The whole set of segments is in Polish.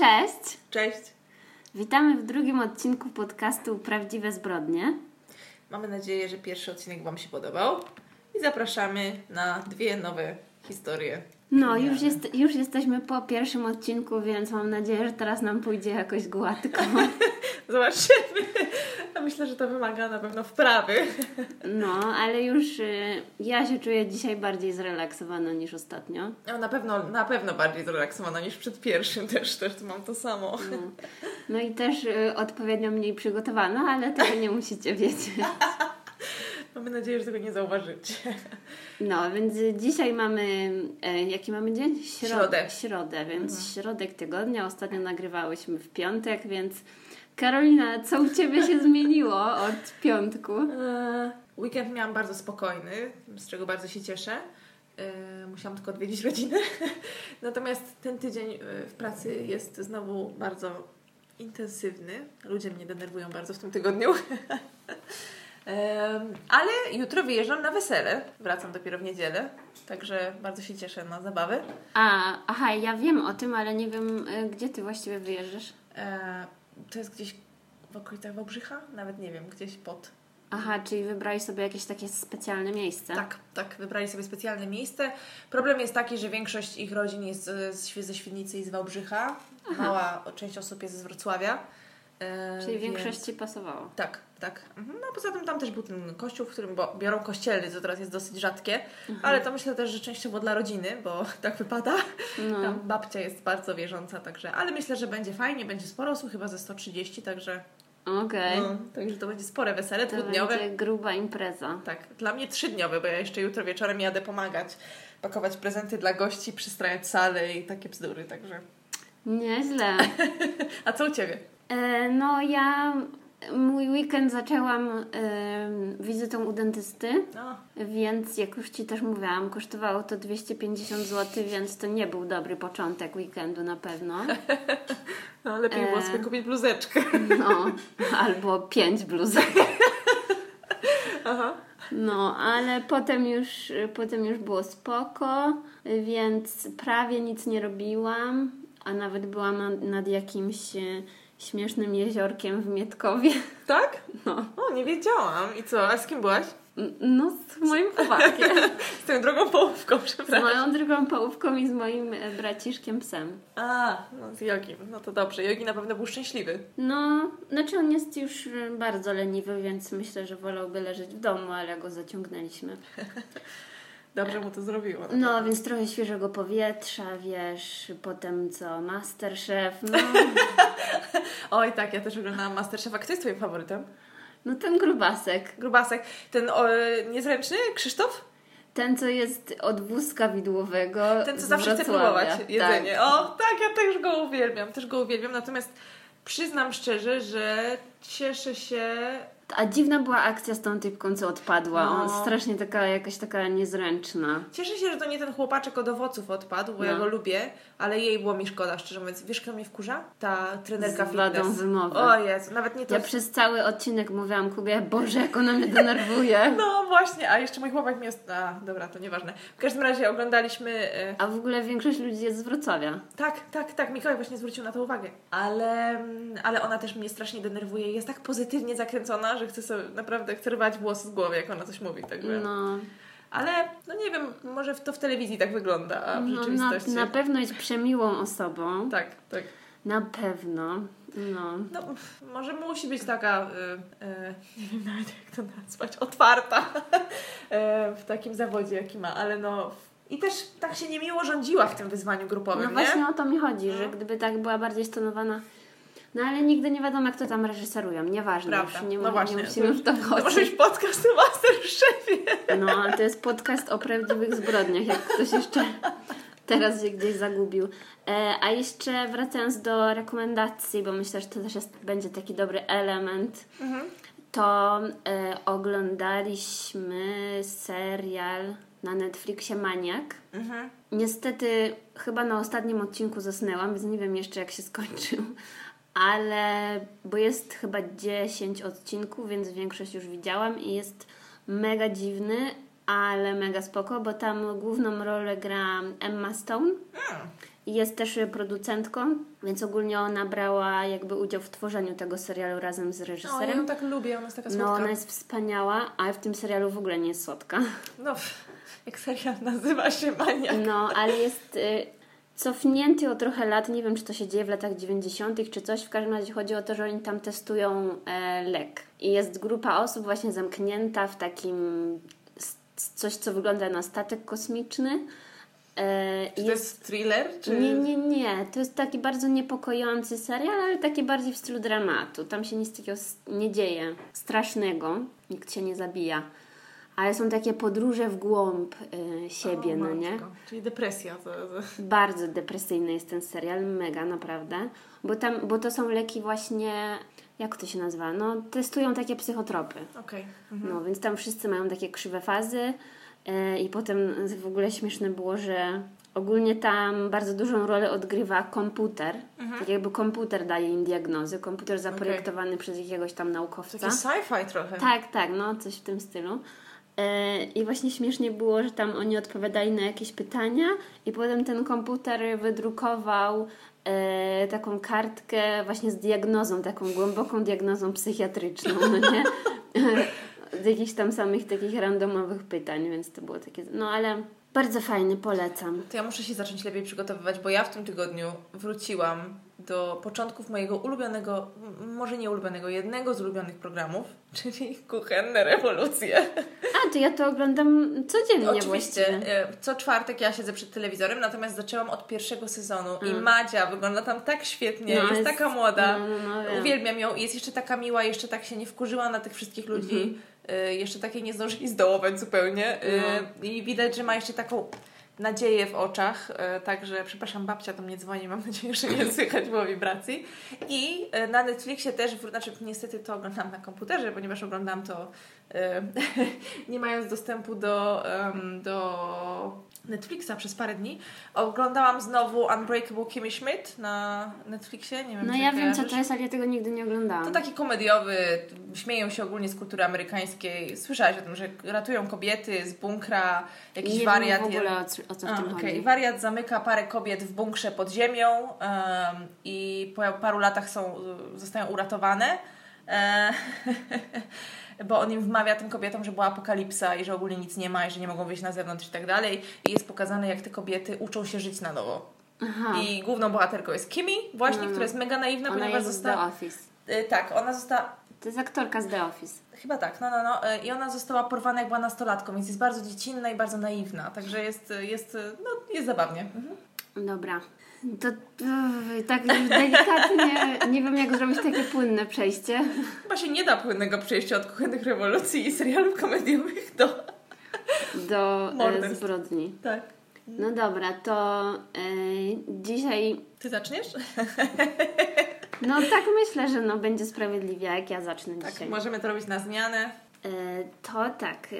Cześć! Cześć! Witamy w drugim odcinku podcastu Prawdziwe Zbrodnie. Mamy nadzieję, że pierwszy odcinek Wam się podobał i zapraszamy na dwie nowe historie. No, już, jest, już jesteśmy po pierwszym odcinku, więc mam nadzieję, że teraz nam pójdzie jakoś gładko. Zobaczymy. Myślę, że to wymaga na pewno wprawy. No, ale już y, ja się czuję dzisiaj bardziej zrelaksowana niż ostatnio. No, na pewno, na pewno bardziej zrelaksowana niż przed pierwszym też, też mam to samo. No, no i też y, odpowiednio mniej przygotowana, ale tego nie musicie wiedzieć. Mamy nadzieję, że tego nie zauważycie. No, więc dzisiaj mamy, e, jaki mamy dzień? Śro- Środę. Środę, więc środek tygodnia. Ostatnio nagrywałyśmy w piątek, więc Karolina, co u Ciebie się zmieniło od piątku? Eee, Weekend miałam bardzo spokojny, z czego bardzo się cieszę. Eee, Musiałam tylko odwiedzić rodzinę. Natomiast ten tydzień e, w pracy jest znowu bardzo intensywny. Ludzie mnie denerwują bardzo w tym tygodniu. Ale jutro wyjeżdżam na wesele. Wracam dopiero w niedzielę. Także bardzo się cieszę na zabawę. A, aha, ja wiem o tym, ale nie wiem, e, gdzie Ty właściwie wyjeżdżasz. To jest gdzieś w okolicach Wałbrzycha? Nawet nie wiem, gdzieś pod Aha, czyli wybrali sobie jakieś takie specjalne miejsce. Tak, tak, wybrali sobie specjalne miejsce. Problem jest taki, że większość ich rodzin jest z, ze Świdnicy i z Wałbrzycha. Mała część osób jest z Wrocławia. E, Czyli więc- większość Ci pasowało. Tak, tak. Mhm. No poza tym tam też był ten kościół, w którym bo, biorą kościelny, co teraz jest dosyć rzadkie, ale to myślę też, że częściowo dla rodziny, bo tak wypada. No. Tam babcia jest bardzo wierząca, także, ale myślę, że będzie fajnie, będzie sporo osób, chyba ze 130, także, Okej. no, także to będzie spore wesele, To dwudniowe. będzie gruba impreza. Tak, dla mnie trzydniowy, bo ja jeszcze jutro wieczorem jadę pomagać, pakować prezenty dla gości, przystrajać salę i takie bzdury, także. Nieźle. A co u Ciebie? E, No ja mój weekend zaczęłam e, wizytą u dentysty, więc jak już Ci też mówiłam, kosztowało to 250 zł, więc to nie był dobry początek weekendu na pewno. no lepiej było E. sobie kupić bluzeczkę. No, albo pięć bluzek. Aha. No, ale potem już, potem już było spoko, więc prawie nic nie robiłam, a nawet byłam nad, nad jakimś śmiesznym jeziorkiem w Mietkowie. Tak? No, O, nie wiedziałam. I co, a z kim byłaś? no z moim chłopakiem. Z tą drugą połówką, Z przepraszam. moją drugą połówką i z moim e, braciszkiem psem. A, no z Jogim. No to dobrze. Jogi na pewno był szczęśliwy. No, znaczy on jest już e, bardzo leniwy, więc myślę, że wolałby leżeć w domu, ale go zaciągnęliśmy. Dobrze mu to zrobiło. No, więc trochę świeżego powietrza, wiesz, potem co, Masterchef, no, Oj, tak, ja też oglądałam Masterchefa. Kto jest Twoim faworytem? no ten grubasek. Grubasek. Ten o, niezręczny? Krzysztof? Ten, co jest od wózka widłowego Ten, co zawsze chce próbować jedzenie. Tak. O, tak, ja też go uwielbiam, też go uwielbiam. Natomiast przyznam szczerze, że cieszę się. A dziwna była akcja z tą typką, co odpadła. No. On strasznie taka, jakaś taka niezręczna. Cieszę się, że to nie ten chłopaczek od owoców odpadł, bo ja No. go lubię, ale jej było mi szkoda, szczerze mówiąc. Wiesz, kto mnie wkurza? Ta trenerka Z wadą fitness. wymowy. O Jezu, nawet nie to. Ja przez cały odcinek mówiłam Kubie, Boże, jak ona mnie denerwuje. No właśnie, a jeszcze mój chłopak mi... Ost... A, dobra, to nieważne. W każdym razie oglądaliśmy... E... A w ogóle większość ludzi jest z Wrocławia. Tak, tak, tak, Mikołaj właśnie zwrócił na to uwagę. Ale, mm, ale ona też mnie strasznie denerwuje. Jest tak pozytywnie zakręcona, że chce sobie, naprawdę chce rwać włosy z głowy, jak ona coś mówi. Także. No, Ale, no nie wiem, może to w telewizji tak wygląda, a w no na, rzeczywistości... na pewno jest przemiłą osobą. Tak, tak. Na pewno. No. No, może musi być taka, y, y, nie wiem nawet jak to nazwać, otwarta y, w takim zawodzie, jaki ma, ale no... I też tak się niemiło rządziła w tym wyzwaniu grupowym, No nie? właśnie o to mi chodzi, że No. gdyby tak była bardziej stonowana. No ale nigdy nie wiadomo, jak to tam reżyserują. Nieważne, Prawda. już nie, no właśnie. nie musimy w to To może być podcast o Masterchefie. No, to jest podcast o prawdziwych zbrodniach, jak ktoś jeszcze teraz się gdzieś zagubił. E, a jeszcze wracając do rekomendacji, bo myślę, że to też jest, będzie taki dobry element, to e, oglądaliśmy serial na Netflixie Maniak. Mhm. Niestety chyba na ostatnim odcinku zasnęłam, więc nie wiem jeszcze jak się skończył. Ale, bo jest chyba 10 odcinków, więc większość już widziałam i jest mega dziwny, ale mega spoko, bo tam główną rolę gra Emma Stone. Jest też producentką, więc ogólnie ona brała jakby udział w tworzeniu tego serialu razem z O, ja reżyserem. ją tak lubię, ona jest taka słodka. no, ona jest wspaniała, a w tym serialu w ogóle nie jest słodka. No, jak serial nazywa się Maniak. No, ale jest y, cofnięty o trochę lat. Nie wiem, czy to się dzieje w latach 90. czy coś. W każdym razie chodzi o to, że oni tam testują e, lek. I jest grupa osób właśnie zamknięta w takim coś, co wygląda na statek kosmiczny. E, Czy to jest thriller? Czy... Nie, nie, nie. To jest taki bardzo niepokojący serial, ale taki bardziej w stylu dramatu. Tam się nic takiego nie dzieje strasznego. Nikt się nie zabija. Ale są takie podróże w głąb y, siebie, O, no nie? Czyli depresja. To, to... Bardzo depresyjny jest ten serial, mega naprawdę. Bo, tam, bo to są leki właśnie, jak to się nazywa? No, testują takie psychotropy. Okej. No, więc tam wszyscy mają takie krzywe fazy e, i potem w ogóle śmieszne było, że ogólnie tam bardzo dużą rolę odgrywa komputer. Tak jakby komputer daje im diagnozy. Komputer zaprojektowany przez jakiegoś tam naukowca. Taki sci-fi trochę. Tak, tak, no coś w tym stylu. E, I właśnie śmiesznie było, że tam oni odpowiadali na jakieś pytania i potem ten komputer wydrukował e, taką kartkę właśnie z diagnozą, taką głęboką diagnozą psychiatryczną, no nie? z jakichś tam samych takich randomowych pytań, więc to było takie, no ale bardzo fajny, polecam. To ja muszę się zacząć lepiej przygotowywać, bo ja w tym tygodniu wróciłam do początków mojego ulubionego, może nie ulubionego, jednego z ulubionych programów, czyli Kuchenne Rewolucje. A, to ja to oglądam codziennie Oczywiście, właściwie. e, co czwartek ja siedzę przed telewizorem, natomiast zaczęłam od pierwszego sezonu i Mm. Madzia wygląda tam tak świetnie, No, jest, jest- taka młoda, no, no, no, uwielbiam ją i jest jeszcze taka miła, jeszcze tak się nie wkurzyła na tych wszystkich ludzi, Mhm. e, jeszcze takiej nie zdążyli zdołować zupełnie e, No. i widać, że ma jeszcze taką nadzieję w oczach, e, także przepraszam, babcia do mnie dzwoni, mam nadzieję, że nie słychać było wibracji. I e, na Netflixie też, znaczy niestety to oglądam na komputerze, ponieważ oglądam to e, nie mając dostępu do, do Netflixa przez parę dni. Oglądałam znowu Unbreakable Kimmy Schmidt na Netflixie, nie wiem No ja wiem, co to jest, ale ja tego nigdy nie oglądałam. To taki komediowy, śmieją się ogólnie z kultury amerykańskiej. Słyszałaś o tym, że ratują kobiety z bunkra, jakiś nie wariat. wiem w ogóle o, co- w A, tym okej. chodzi. Wariat zamyka parę kobiet w bunkrze pod ziemią em, i po paru latach są, zostają uratowane. E, bo on im wmawia tym kobietom, że była apokalipsa i że ogólnie nic nie ma i że nie mogą wyjść na zewnątrz i tak dalej. I jest pokazane, jak te kobiety uczą się żyć na nowo. Aha. I główną bohaterką jest Kimi, właśnie, No, no. która jest mega naiwna, Ona ponieważ jest z The została... Office. Y, tak, ona została... To jest aktorka z The Office. Chyba tak, no, no, no. Y, I ona została porwana jak była nastolatką, więc jest bardzo dziecinna i bardzo naiwna. Także jest, jest, no, jest zabawnie. Mhm. Dobra. To uff, tak delikatnie, nie wiem jak zrobić takie płynne przejście. Chyba się nie da płynnego przejścia od kuchennych rewolucji i serialów komediowych do... do e, Morderstw. zbrodni. Tak. No dobra, to e, dzisiaj, Ty zaczniesz? no tak myślę, że no będzie sprawiedliwie, jak ja zacznę Tak, dzisiaj. możemy to robić na zmianę. E, to tak, e,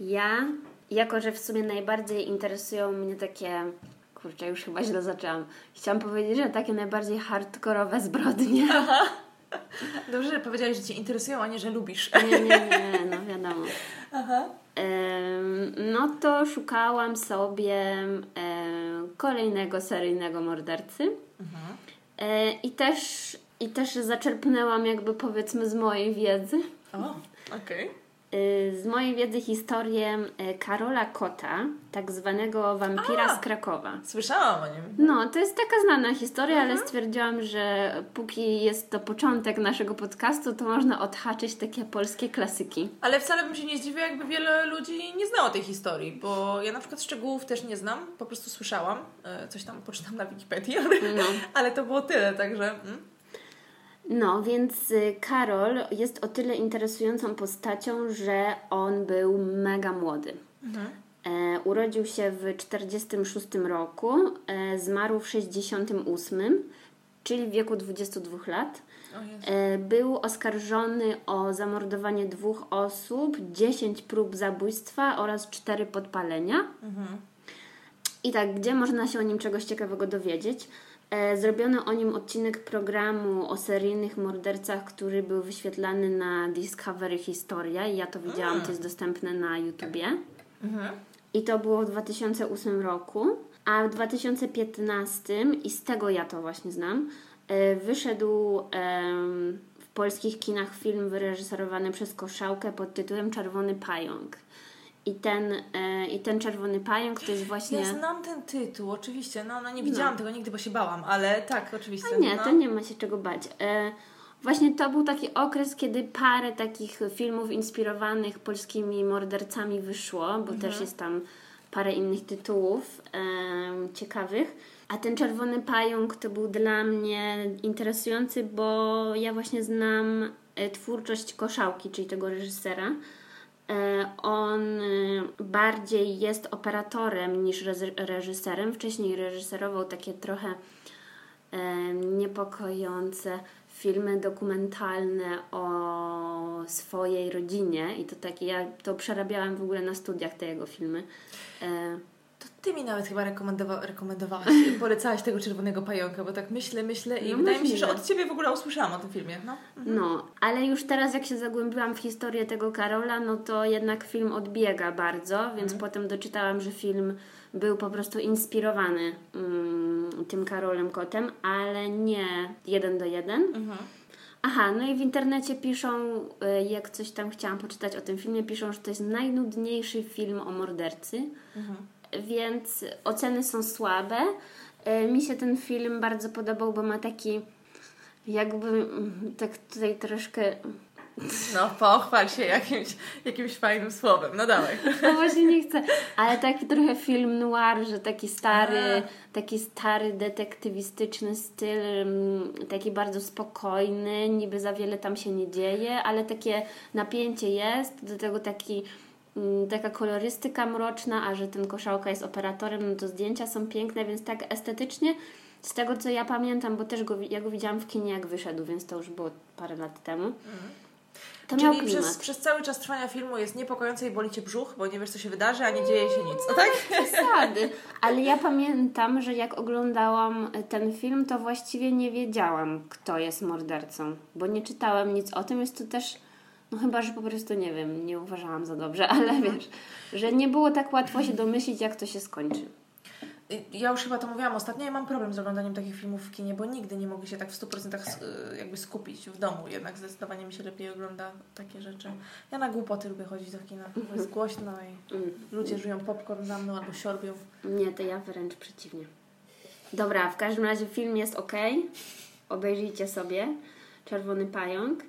ja, jako że w sumie najbardziej interesują mnie takie, kurczę, już chyba źle zaczęłam. Chciałam powiedzieć, że takie najbardziej hardkorowe zbrodnie. Dobrze, że powiedziałeś, że Cię interesują, a nie, że lubisz. Nie, nie, nie, no wiadomo. Aha. No to szukałam sobie kolejnego seryjnego mordercy. Mhm. E, I też, I też zaczerpnęłam jakby powiedzmy z mojej wiedzy. O, okej. E, Z mojej wiedzy historię e, Karola Kota, tak zwanego wampira A! z Krakowa. Słyszałam o nim. No, to jest taka znana historia, ale stwierdziłam, że póki jest to początek naszego podcastu, to można odhaczyć takie polskie klasyki. Ale wcale bym się nie zdziwiła, jakby wiele ludzi nie znało tej historii, bo ja na przykład szczegółów też nie znam, po prostu słyszałam, e, coś tam poczytam na Wikipedii, ale, No. ale to było tyle, także... Mm. No, więc y, Karol jest o tyle interesującą postacią, że on był mega młody. E, urodził się w 46 roku, e, zmarł w 68, czyli w wieku 22 lat. E, był oskarżony o zamordowanie dwóch osób, 10 prób zabójstwa oraz 4 podpalenia. I tak, gdzie można się o nim czegoś ciekawego dowiedzieć? E, zrobiono o nim odcinek programu o seryjnych mordercach, który był wyświetlany na Discovery Historia i ja to widziałam, to jest dostępne na YouTubie. Mhm. I to było w 2008 roku. A w 2015, i z tego ja to właśnie znam, e, wyszedł w polskich kinach film wyreżyserowany przez Koszałkę pod tytułem Czerwony Pająk. I ten, e, I ten Czerwony Pająk to jest właśnie... Ja znam ten tytuł, oczywiście. No, no nie widziałam tego nigdy, bo się bałam, ale tak, oczywiście. A nie, no. to nie ma się czego bać. E, właśnie to był taki okres, kiedy parę takich filmów inspirowanych polskimi mordercami wyszło, bo Mhm. też jest tam parę innych tytułów e, ciekawych. A ten Czerwony Pająk to był dla mnie interesujący, bo ja właśnie znam twórczość Koszałki, czyli tego reżysera. E, On e, bardziej jest operatorem niż reżyserem. Wcześniej reżyserował takie trochę e, niepokojące filmy dokumentalne o swojej rodzinie i to takie, ja to przerabiałam w ogóle na studiach te jego filmy. E, ty mi nawet chyba rekomendowa- rekomendowałaś, polecałaś tego czerwonego pająka, bo tak myślę, myślę i No wydaje mi się, że od ciebie w ogóle usłyszałam o tym filmie. No. No, ale już teraz jak się zagłębiłam w historię tego Karola, no to jednak film odbiega bardzo, więc potem doczytałam, że film był po prostu inspirowany mm, tym Karolem Kotem, ale nie jeden do jeden. Mhm. Aha, no i w internecie piszą, y, jak coś tam chciałam poczytać o tym filmie, piszą, że to jest najnudniejszy film o mordercy, Mhm. Więc oceny są słabe. Y, Mi się ten film bardzo podobał, bo ma taki jakby mm, tak tutaj troszkę No, pochwal się jakimś, jakimś fajnym słowem. No dawaj. No właśnie nie chcę, ale taki trochę film noir, że taki stary, taki stary detektywistyczny styl, mm, taki bardzo spokojny, niby za wiele tam się nie dzieje, ale takie napięcie jest, do tego taki taka kolorystyka mroczna, a że ten koszałka jest operatorem, no to zdjęcia są piękne, więc tak estetycznie z tego co ja pamiętam, bo też go, ja go widziałam w kinie jak wyszedł, więc to już było parę lat temu. To miał Czyli przez, przez cały czas trwania filmu jest niepokojące i boli cię brzuch, bo nie wiesz, co się wydarzy, a nie dzieje się nic. No tak? przesady. Ale ja pamiętam, że jak oglądałam ten film, to właściwie nie wiedziałam, kto jest mordercą, bo nie czytałam nic o tym. Jest to też, no chyba, że po prostu nie wiem, nie uważałam za dobrze, ale wiesz, że nie było tak łatwo się domyślić, jak to się skończy. Ja już chyba to mówiłam ostatnio, ja mam problem z oglądaniem takich filmów w kinie, bo nigdy nie mogę się tak w 100% s- y, jakby skupić w domu. Jednak zdecydowanie mi się lepiej ogląda takie rzeczy. Ja na głupoty lubię chodzić do kina, bo jest głośno i Mm. ludzie żują popcorn za mną albo siorbią. Nie, to ja wręcz przeciwnie. Dobra, w każdym razie film jest ok. Obejrzyjcie sobie. Czerwony pająk.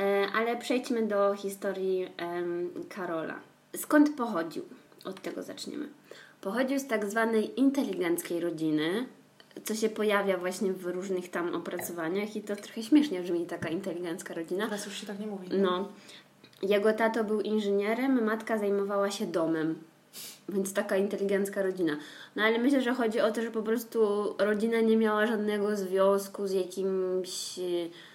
E, ale przejdźmy do historii Karola. Skąd pochodził? Od tego zaczniemy. Pochodził z tak zwanej inteligenckiej rodziny, co się pojawia właśnie w różnych tam opracowaniach i to trochę śmiesznie brzmi taka inteligencka rodzina. Teraz już się tak nie mówi. No. Jego tato był inżynierem, matka zajmowała się domem. Więc taka inteligencka rodzina. No ale myślę, że chodzi o to, że po prostu rodzina nie miała żadnego związku z jakimś e,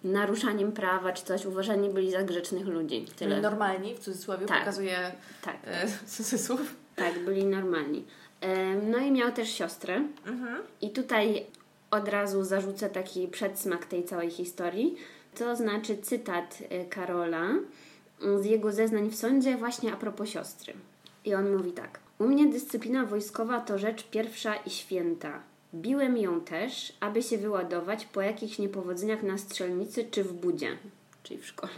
naruszaniem prawa czy coś. Uważani byli za grzecznych ludzi. Tyle. Byli normalni, w cudzysłowie, Tak. pokazuje Tak, e, cudzysłów. tak, byli normalni. Em, No i miał też siostrę. Mhm. I tutaj od razu zarzucę taki przedsmak tej całej historii. To znaczy cytat y, Karola y, z jego zeznań w sądzie właśnie a propos siostry. I on mówi tak. U mnie dyscyplina wojskowa to rzecz pierwsza i święta. Biłem ją też, aby się wyładować po jakichś niepowodzeniach na strzelnicy czy w budzie, czyli w szkole.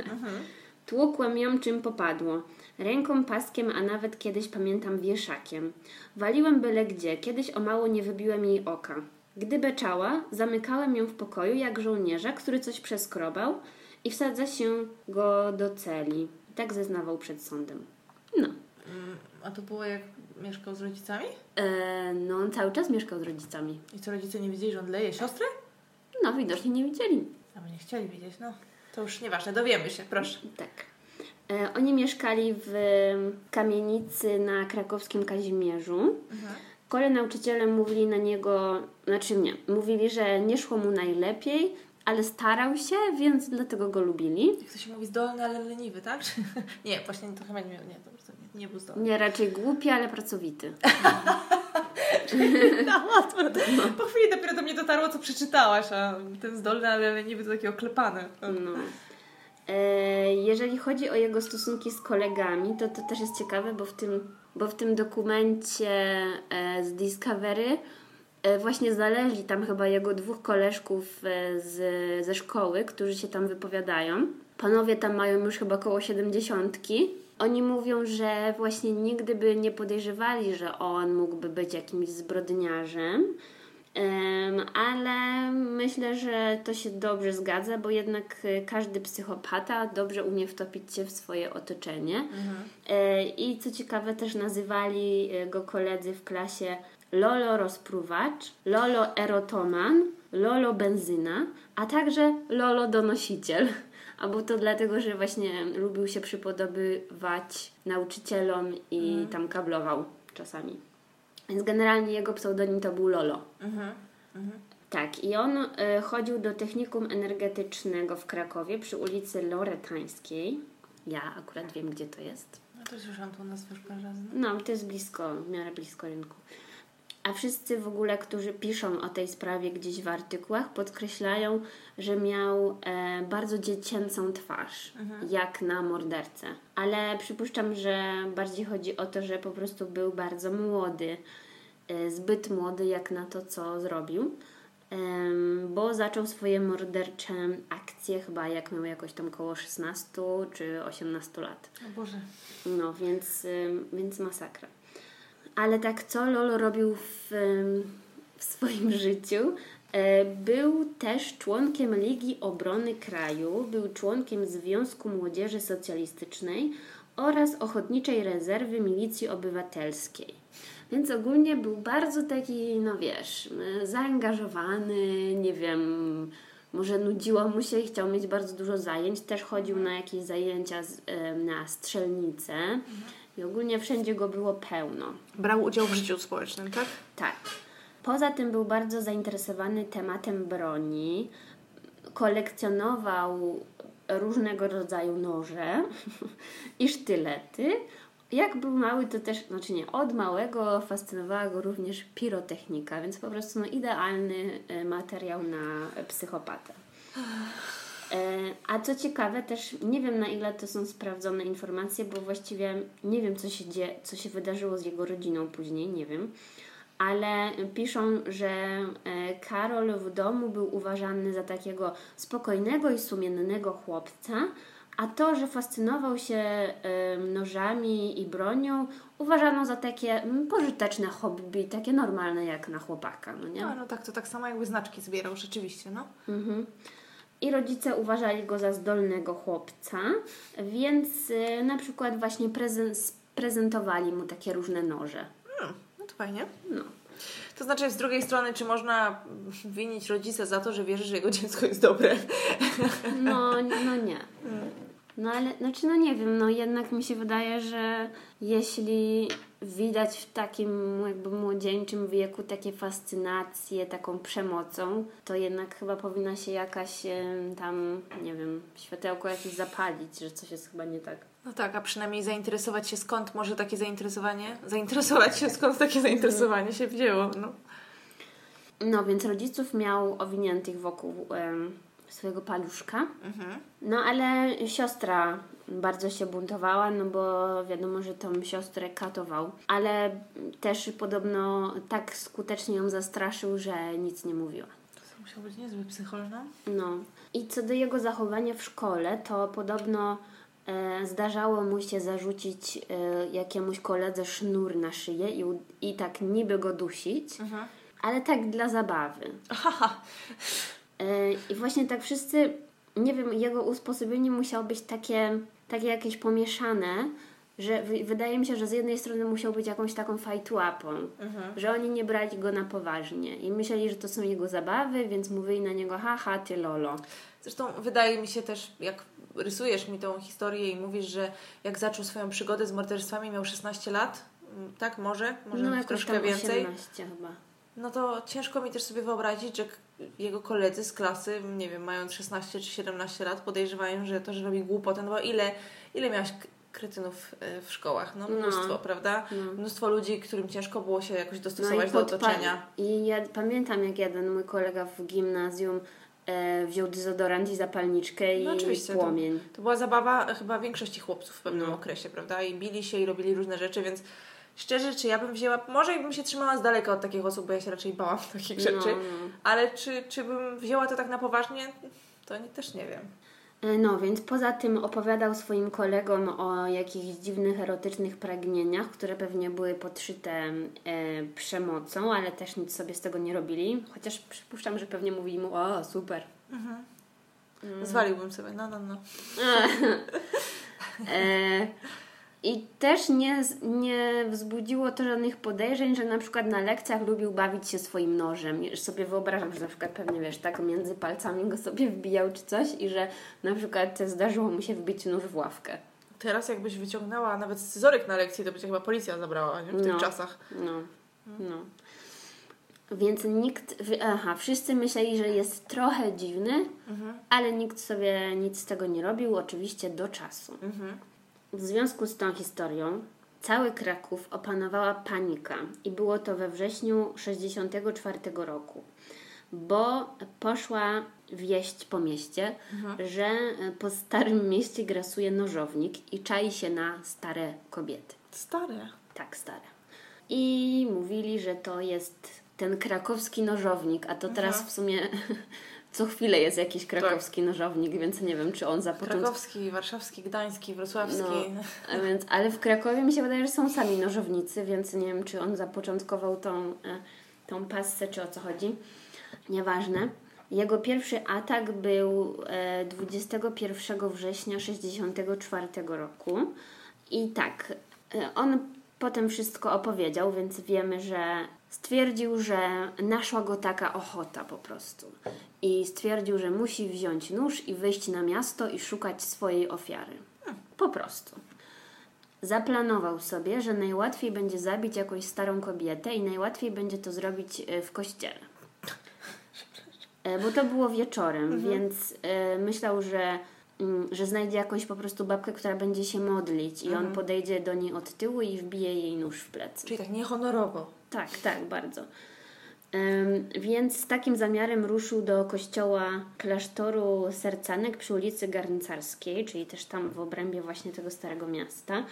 Tłukłem ją czym popadło. Ręką, paskiem, a nawet kiedyś pamiętam wieszakiem. Waliłem byle gdzie, kiedyś o mało nie wybiłem jej oka. Gdy beczała, zamykałem ją w pokoju jak żołnierza, który coś przeskrobał i wsadza się go do celi. Tak zeznawał przed sądem. No. A to było jak mieszkał z rodzicami? E, no, on cały czas mieszkał z rodzicami. I co, rodzice nie wiedzieli, że on leje siostrę? No, widocznie nie widzieli. A my nie chcieli widzieć, no. To już nieważne, dowiemy się, proszę. Tak. E, oni mieszkali w kamienicy na krakowskim Kazimierzu. Mhm. Kole nauczyciele mówili na niego, znaczy nie, mówili, że nie szło mu najlepiej, ale starał się, więc dlatego go lubili. Jak to się mówi, zdolny, ale leniwy, tak? Nie, właśnie to chyba nie, nie, to nie, nie był zdolny. Nie raczej głupi, ale pracowity. No, łatwo. Po chwili dopiero do mnie dotarło, co przeczytałaś, a ten zdolny, ale leniwy to taki oklepany. No. E, jeżeli chodzi o jego stosunki z kolegami, to to też jest ciekawe, bo w tym bo w tym dokumencie e, z Discovery właśnie znaleźli tam chyba jego dwóch koleżków e, z, ze szkoły, którzy się tam wypowiadają. Panowie tam mają już chyba około siedemdziesiątki. Oni mówią, że właśnie nigdy by nie podejrzewali, że on mógłby być jakimś zbrodniarzem, Em, ale myślę, że to się dobrze zgadza, bo jednak e, każdy psychopata dobrze umie wtopić się w swoje otoczenie. E, I co ciekawe, też nazywali e, go koledzy w klasie Lolo rozpruwacz, Lolo erotoman, Lolo benzyna, a także Lolo donosiciel. A było to dlatego, że właśnie lubił się przypodobywać nauczycielom i tam kablował czasami. Więc generalnie jego pseudonim to był Lolo. Tak, i on y, chodził do technikum energetycznego w Krakowie przy ulicy Loretańskiej. Ja akurat wiem, gdzie to jest. No to słyszałam tą nazwę już parę razy. No, to jest blisko, w miarę blisko rynku. A wszyscy w ogóle, którzy piszą o tej sprawie gdzieś w artykułach, podkreślają, że miał e, bardzo dziecięcą twarz, jak na mordercę. Ale przypuszczam, że bardziej chodzi o to, że po prostu był bardzo młody, e, zbyt młody jak na to, co zrobił. Em, bo zaczął swoje mordercze akcje chyba jak miał jakoś tam koło 16 czy 18 lat. O Boże. No, więc, więc masakra. Ale tak, co Lolo robił w, w swoim życiu? E, Był też członkiem Ligi Obrony Kraju, był członkiem Związku Młodzieży Socjalistycznej oraz Ochotniczej Rezerwy Milicji Obywatelskiej. Więc ogólnie był bardzo taki, no wiesz, y, zaangażowany, nie wiem, może nudziło mu się i chciał mieć bardzo dużo zajęć. Też chodził na jakieś zajęcia z, y, na strzelnicę i ogólnie wszędzie go było pełno. Brał udział w życiu społecznym, tak? Tak. Poza tym był bardzo zainteresowany tematem broni. Kolekcjonował różnego rodzaju noże i sztylety. Jak był mały, to też, znaczy nie, od małego fascynowała go również pirotechnika, więc po prostu no, idealny e, materiał na psychopatę. E, A co ciekawe, też nie wiem na ile to są sprawdzone informacje, bo właściwie nie wiem, co się, dzie- co się wydarzyło z jego rodziną później, nie wiem. Ale piszą, że e, Karol w domu był uważany za takiego spokojnego i sumiennego chłopca, a to, że fascynował się e, nożami i bronią, uważano za takie mm, pożyteczne hobby, takie normalne jak na chłopaka, no nie? No, no tak, to tak samo jakby znaczki zbierał, rzeczywiście, no. Mhm. I rodzice uważali go za zdolnego chłopca, więc y, na przykład właśnie prezen- prezentowali mu takie różne noże. Hmm, no to fajnie. No. To znaczy, z drugiej strony, czy można winić rodzica za to, że wierzy, że jego dziecko jest dobre? No, no nie. No ale, znaczy no nie wiem, no jednak mi się wydaje, że jeśli widać w takim jakby młodzieńczym wieku takie fascynacje taką przemocą, to jednak chyba powinna się jakaś tam, nie wiem, światełko jakieś zapalić, że coś jest chyba nie tak. No tak, a przynajmniej zainteresować się skąd może takie zainteresowanie, zainteresować się skąd takie zainteresowanie się wzięło, no. No więc rodziców miał owiniętych wokół em, swojego paluszka. No ale siostra bardzo się buntowała, no bo wiadomo, że tą siostrę katował. Ale też podobno tak skutecznie ją zastraszył, że nic nie mówiła. To musiał być niezły psychol, no. I co do jego zachowania w szkole, to podobno e, zdarzało mu się zarzucić e, jakiemuś koledze sznur na szyję i, i tak niby go dusić, ale tak dla zabawy. Aha, E, I właśnie tak wszyscy, nie wiem, jego usposobienie musiało być takie, takie jakieś pomieszane, że wy- wydaje mi się, że z jednej strony musiał być jakąś taką fajtłapą, że oni nie brali go na poważnie i myśleli, że to są jego zabawy, więc mówili na niego, haha, ty lolo. Zresztą wydaje mi się też, jak rysujesz mi tą historię i mówisz, że jak zaczął swoją przygodę z morderstwami miał 16 lat, mm, tak może, może no troszkę więcej, 18 chyba. No to ciężko mi też sobie wyobrazić, że jego koledzy z klasy, nie wiem, mając 16 czy 17 lat, podejrzewają, że to, że robi głupotę, no bo ile, ile miałaś kretynów y, w szkołach? No mnóstwo, No. prawda? No. Mnóstwo ludzi, którym ciężko było się jakoś No dostosować do podpa- otoczenia. I ja pamiętam, jak jeden mój kolega w gimnazjum e, wziął dezodorant i zapalniczkę i No oczywiście, to- płomień. To była zabawa chyba większości chłopców w pewnym No. okresie, prawda? I bili się i robili różne rzeczy, więc szczerze, czy ja bym wzięła, może bym się trzymała z daleka od takich osób, bo ja się raczej bałam takich rzeczy, No, no. ale czy, czy bym wzięła to tak na poważnie, to nie, też nie wiem. E, No, więc poza tym opowiadał swoim kolegom o jakichś dziwnych, erotycznych pragnieniach, które pewnie były podszyte e, przemocą, ale też nic sobie z tego nie robili. Chociaż przypuszczam, że pewnie mówili mu, o super. Zwaliłbym sobie, no, no, no. E, I też nie, nie wzbudziło to żadnych podejrzeń, że na przykład na lekcjach lubił bawić się swoim nożem. Już sobie wyobrażam, że na przykład pewnie wiesz, tak między palcami go sobie wbijał czy coś i że na przykład zdarzyło mu się wbić nóż w ławkę. Teraz jakbyś wyciągnęła nawet scyzoryk na lekcji, to by cię chyba policja zabrała, nie? W tych No. czasach. No, no. Więc nikt, aha, wszyscy myśleli, że jest trochę dziwny, ale nikt sobie nic z tego nie robił, oczywiście do czasu. W związku z tą historią cały Kraków opanowała panika i było to we wrześniu 64 roku, bo poszła wieść po mieście, że po starym mieście grasuje nożownik i czai się na stare kobiety. Stare. Tak, stare. I mówili, że to jest ten krakowski nożownik, a to teraz w sumie co chwilę jest jakiś krakowski nożownik, więc nie wiem, czy on zapoczątkował. Krakowski, warszawski, gdański, wrocławski. No, więc, ale w Krakowie mi się wydaje, że są sami nożownicy, więc nie wiem, czy on zapoczątkował tą, e, tą passę, czy o co chodzi. Nieważne. Jego pierwszy atak był e, 21 września 64 roku. I tak, e, on potem wszystko opowiedział, więc wiemy, że stwierdził, że naszła go taka ochota po prostu. I stwierdził, że musi wziąć nóż i wyjść na miasto i szukać swojej ofiary. Po prostu. Zaplanował sobie, że najłatwiej będzie zabić jakąś starą kobietę i najłatwiej będzie to zrobić e, w kościele. E, Bo to było wieczorem, więc e, myślał, że, mm, że znajdzie jakąś po prostu babkę, która będzie się modlić i on podejdzie do niej od tyłu i wbije jej nóż w plecy. Czyli tak niehonorowo. Tak, tak, bardzo. Więc z takim zamiarem ruszył do kościoła klasztoru Sercanek przy ulicy Garncarskiej, czyli też tam w obrębie właśnie tego starego miasta.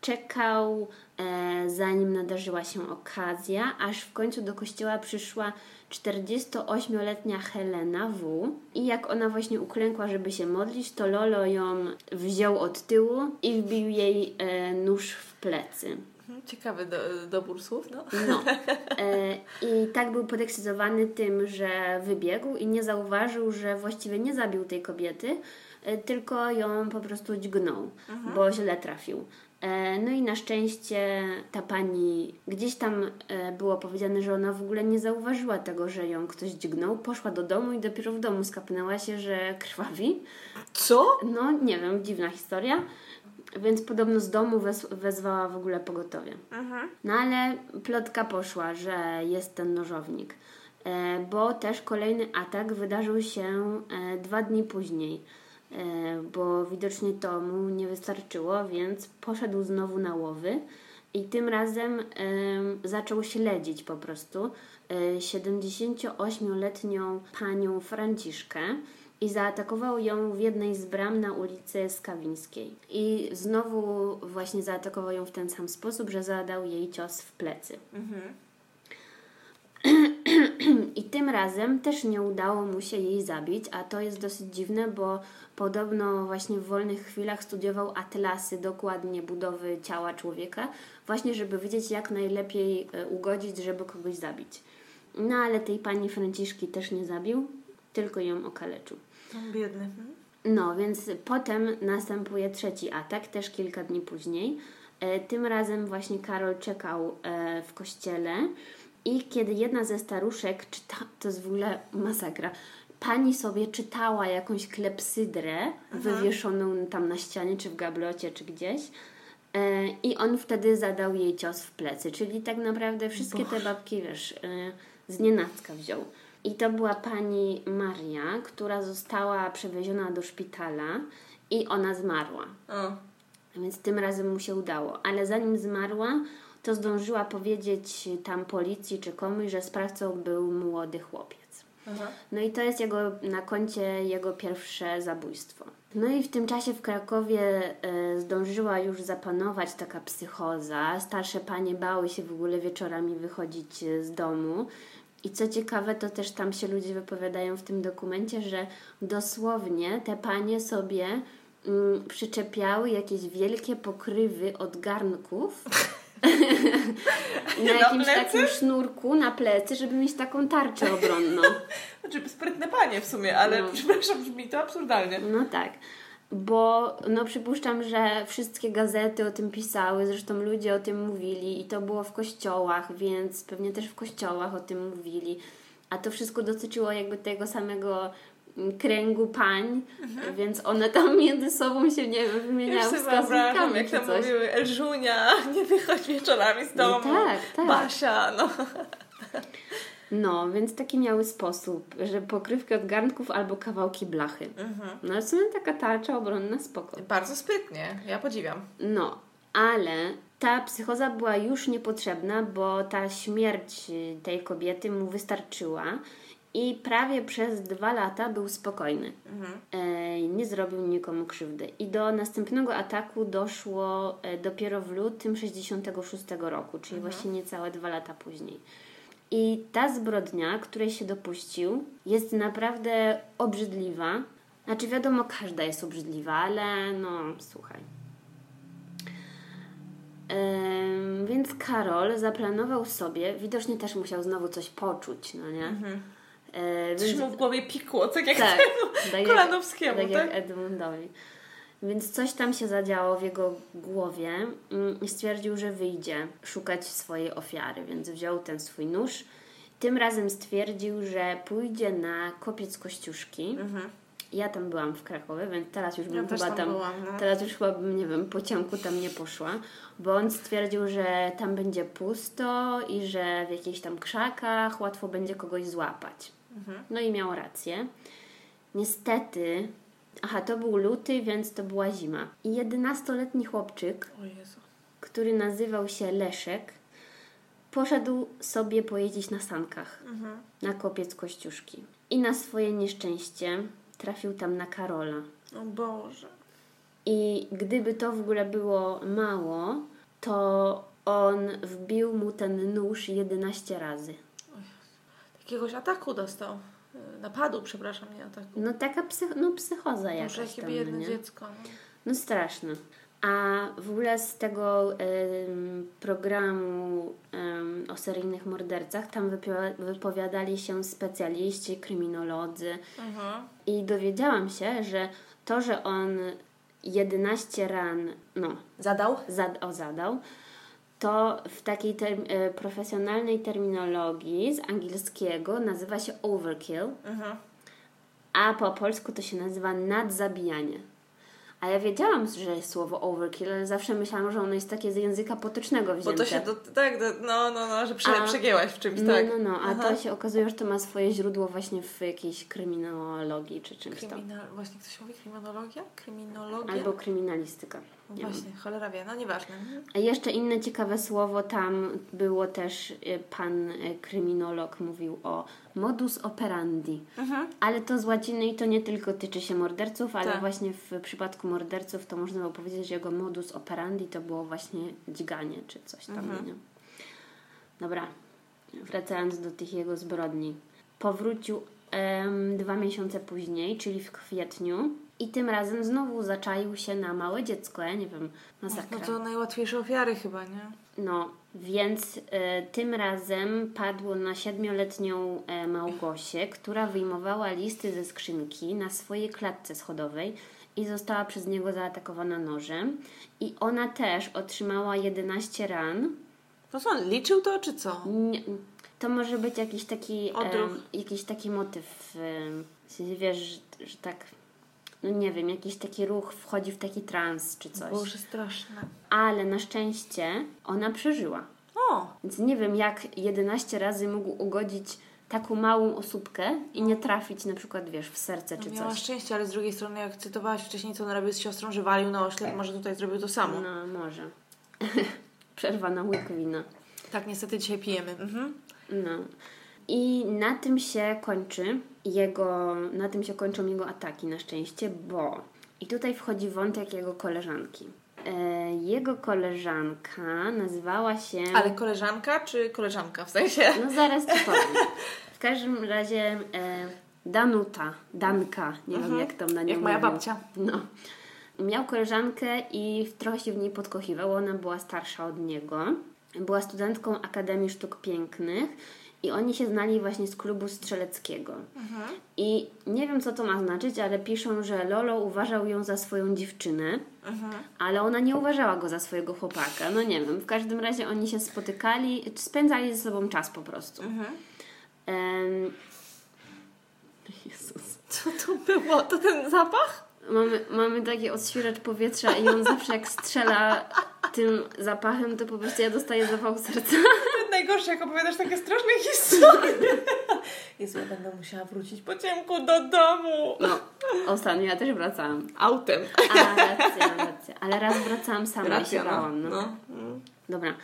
Czekał, e, zanim nadarzyła się okazja, aż w końcu do kościoła przyszła 48-letnia Helena W. I jak ona właśnie uklękła, żeby się modlić, to Lolo ją wziął od tyłu i wbił jej e, nóż w plecy. Mhm, Ciekawy do, dobór słów, no. No. E, I tak był podekscytowany tym, że wybiegł i nie zauważył, że właściwie nie zabił tej kobiety, e, tylko ją po prostu dźgnął, bo źle trafił. E, No i na szczęście ta pani, gdzieś tam e, było powiedziane, że ona w ogóle nie zauważyła tego, że ją ktoś dźgnął. Poszła do domu i dopiero w domu skapnęła się, że krwawi. Co? No nie wiem, dziwna historia. Więc podobno z domu wez, wezwała w ogóle pogotowie. No ale plotka poszła, że jest ten nożownik. E, bo też kolejny atak wydarzył się e, dwa dni później. E, bo widocznie to mu nie wystarczyło, więc poszedł znowu na łowy i tym razem e, zaczął śledzić po prostu e, 78-letnią panią Franciszkę i zaatakował ją w jednej z bram na ulicy Skawińskiej. I znowu właśnie zaatakował ją w ten sam sposób, że zadał jej cios w plecy. I tym razem też nie udało mu się jej zabić, a to jest dosyć dziwne, bo podobno właśnie w wolnych chwilach studiował atlasy dokładnie budowy ciała człowieka, właśnie żeby wiedzieć jak najlepiej e, ugodzić, żeby kogoś zabić. No ale tej pani Franciszki też nie zabił, tylko ją okaleczył. No, biedny. Mhm. No, więc potem następuje trzeci atak, też kilka dni później. E, Tym razem właśnie Karol czekał e, w kościele i kiedy jedna ze staruszek czyta, to jest w ogóle masakra, pani sobie czytała jakąś klepsydrę wywieszoną tam na ścianie, czy w gablocie, czy gdzieś. E, I on wtedy zadał jej cios w plecy, czyli tak naprawdę wszystkie te babki, wiesz, z nienacka wziął. I to była pani Maria, która została przewieziona do szpitala i ona zmarła. O. Więc tym razem mu się udało. Ale zanim zmarła, to zdążyła powiedzieć tam policji czy komuś, że sprawcą był młody chłopiec. Aha. No i to jest jego, na koncie jego pierwsze zabójstwo. No i w tym czasie w Krakowie e, zdążyła już zapanować taka psychoza. Starsze panie bały się w ogóle wieczorami wychodzić e, z domu. I co ciekawe, to też tam się ludzie wypowiadają w tym dokumencie, że dosłownie te panie sobie mm, przyczepiały jakieś wielkie pokrywy od garnków na jakimś plecy? takim sznurku na plecy, żeby mieć taką tarczę obronną. Znaczy, sprytne panie w sumie, ale No. przepraszam, brzmi to absurdalnie. No tak. Bo no przypuszczam, że wszystkie gazety o tym pisały, zresztą ludzie o tym mówili i to było w kościołach, więc pewnie też w kościołach o tym mówili. A to wszystko dotyczyło jakby tego samego mm, kręgu pań, więc one tam między sobą się, nie wiem, wymieniały wskazówkami jak tam coś. mówiły Elżunia, nie wychodź wieczorami z domu. tak, tak. Basia, no. No, więc taki miały sposób, że pokrywki od garnków albo kawałki blachy. Mhm. No ale w sumie taka tarcza obronna spoko. Bardzo sprytnie, ja podziwiam. No, ale ta psychoza była już niepotrzebna, bo ta śmierć tej kobiety mu wystarczyła i prawie przez dwa lata był spokojny. E, nie zrobił nikomu krzywdy. I do następnego ataku doszło e, dopiero w lutym 66 roku, czyli właśnie niecałe dwa lata później. I ta zbrodnia, której się dopuścił, jest naprawdę obrzydliwa. Znaczy, wiadomo, każda jest obrzydliwa, ale no, słuchaj. Em, więc Karol zaplanował sobie, widocznie też musiał znowu coś poczuć, no nie? E, Coś więc- mu w głowie pikło, tak jak tak, temu tak Kolanowskiemu, tak tak? jak Edmundowi. Więc coś tam się zadziało w jego głowie mm, i stwierdził, że wyjdzie szukać swojej ofiary, więc wziął ten swój nóż. Tym razem stwierdził, że pójdzie na kopiec Kościuszki. Ja tam byłam w Krakowie, więc teraz już bym Mhm. Ja chyba tam tam, byłam, no. teraz już chyba bym, nie wiem, po ciągu tam nie poszła, bo on stwierdził, że tam będzie pusto i że w jakichś tam krzakach łatwo będzie kogoś złapać. Mhm. No i miał rację. Niestety, aha, to był luty, więc to była zima. I 11-letni chłopczyk, który nazywał się Leszek, poszedł sobie pojeździć na sankach Mhm. na kopiec Kościuszki. I na swoje nieszczęście trafił tam na Karola. O Boże. I gdyby to w ogóle było mało, to on wbił mu ten nóż 11 razy. Jakiegoś ataku dostał. Y, Napadu, przepraszam, nie ataku. No taka psych- no, psychoza Może jakaś jakie tam, biedne nie? dziecko. No. No straszne. A w ogóle z tego em, programu em, o seryjnych mordercach tam wypowiadali się specjaliści, kryminolodzy Mhm. i dowiedziałam się, że to, że on 11 ran no, Zadał? zad- o, zadał, to w takiej term- e, profesjonalnej terminologii z angielskiego nazywa się overkill, Mhm. a po polsku to się nazywa nadzabijanie. A ja wiedziałam, że jest słowo overkill, ale zawsze myślałam, że ono jest takie z języka potocznego wzięte. Bo to się, do, tak, do, no, no, no, że prze, A- przegięłaś w czymś, No, tak. no, no, a Aha. to się okazuje, że to ma swoje źródło właśnie w jakiejś kryminologii czy czymś tam. Kryminal... Właśnie ktoś mówi kryminologia? Kryminologia? Albo kryminalistyka. No nie wiem. Właśnie, cholera wie, no nieważne. A jeszcze inne ciekawe słowo tam było też, y, pan y, kryminolog mówił o modus operandi. Ale to z łaciny i to nie tylko tyczy się morderców, ale Tak. właśnie w przypadku morderców to można było powiedzieć, że jego modus operandi to było właśnie dźganie czy coś tam. Nie? Dobra, wracając do tych jego zbrodni. Powrócił em, dwa miesiące później, czyli w kwietniu i tym razem znowu zaczaił się na małe dziecko, ja nie wiem, masakra. No to najłatwiejsze ofiary chyba, nie? No, więc e, tym razem padło na siedmioletnią e, Małgosię, która wyjmowała listy ze skrzynki na swojej klatce schodowej i została przez niego zaatakowana nożem. I ona też otrzymała 11 ran. No co, liczył to, czy co? Nie, to może być jakiś taki, em, jakiś taki motyw, sensie, wiesz, że, że tak, no nie wiem, jakiś taki ruch wchodzi w taki trans czy coś. Boże, straszne. Ale na szczęście ona przeżyła. O, Więc nie wiem, jak 11 razy mógł ugodzić taką małą osóbkę i nie trafić na przykład, wiesz, w serce czy no miała coś. szczęście, ale z drugiej strony, jak cytowałaś wcześniej, co on robił z siostrą, że walił na oślep, może tutaj zrobił to samo. No, może. Przerwa na łyk wina. Tak, niestety dzisiaj pijemy. Mhm. No. I na tym się kończy jego, na tym się kończą jego ataki na szczęście, bo I tutaj wchodzi wątek jego koleżanki. E, jego koleżanka nazywała się. Ale koleżanka czy koleżanka w sensie? No zaraz ci powiem. W każdym razie e, Danuta, Danka, nie wiem jak tam na nią Jak moja mówią. babcia. No. Miał koleżankę i trochę się w niej podkochiwał. Ona była starsza od niego. Była studentką Akademii Sztuk Pięknych i oni się znali właśnie z klubu strzeleckiego. I nie wiem, co to ma znaczyć, ale piszą, że Lolo uważał ją za swoją dziewczynę, ale ona nie uważała go za swojego chłopaka. No nie wiem, w każdym razie oni się spotykali, spędzali ze sobą czas po prostu. Em, Jezus. Co to było? To ten zapach? Mamy, mamy taki odświeżacz powietrza i on zawsze jak strzela tym zapachem, to po prostu ja dostaję zawał serca. Najgorsze, jak opowiadasz takie straszne historie. Jezu, ja będę musiała wrócić po ciemku do domu. No, ostatnio ja też wracałam. Autem. A, racja, racja. Ale raz wracałam sama i się Racja, no. bałam. No. no. Dobra.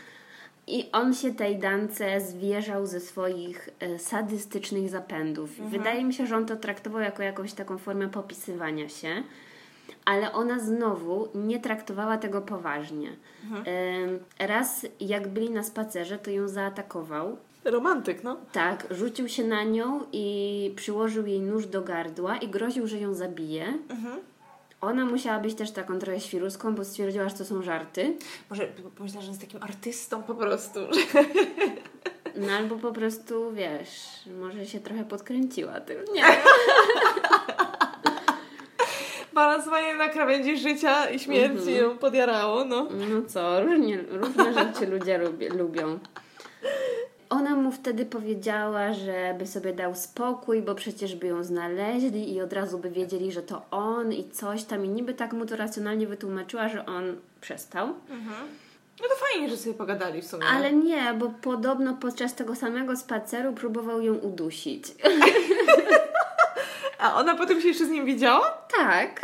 I on się tej dance zwierzał ze swoich e, sadystycznych zapędów. Wydaje mi się, że on to traktował jako jakąś taką formę popisywania się, ale ona znowu nie traktowała tego poważnie. Em, raz, jak byli na spacerze, to ją zaatakował. Romantyk, no. Tak, rzucił się na nią i przyłożył jej nóż do gardła i groził, że ją zabije. Ona musiała być też taką trochę świruską, bo stwierdziła, że to są żarty. Może pomyślała, że jest takim artystą po prostu. No albo po prostu, wiesz, może się trochę podkręciła tym. Nie. Balansowanie na krawędzi życia i śmierci ją podjarało, no. No co, różnie, różne rzeczy ludzie lubię, lubią. Ona mu wtedy powiedziała, żeby sobie dał spokój, bo przecież by ją znaleźli i od razu by wiedzieli, że to on i coś tam. I niby tak mu to racjonalnie wytłumaczyła, że on przestał. No to fajnie, że sobie pogadali w sumie. Ale nie, bo podobno podczas tego samego spaceru próbował ją udusić. A ona potem się jeszcze z nim widziała? Tak.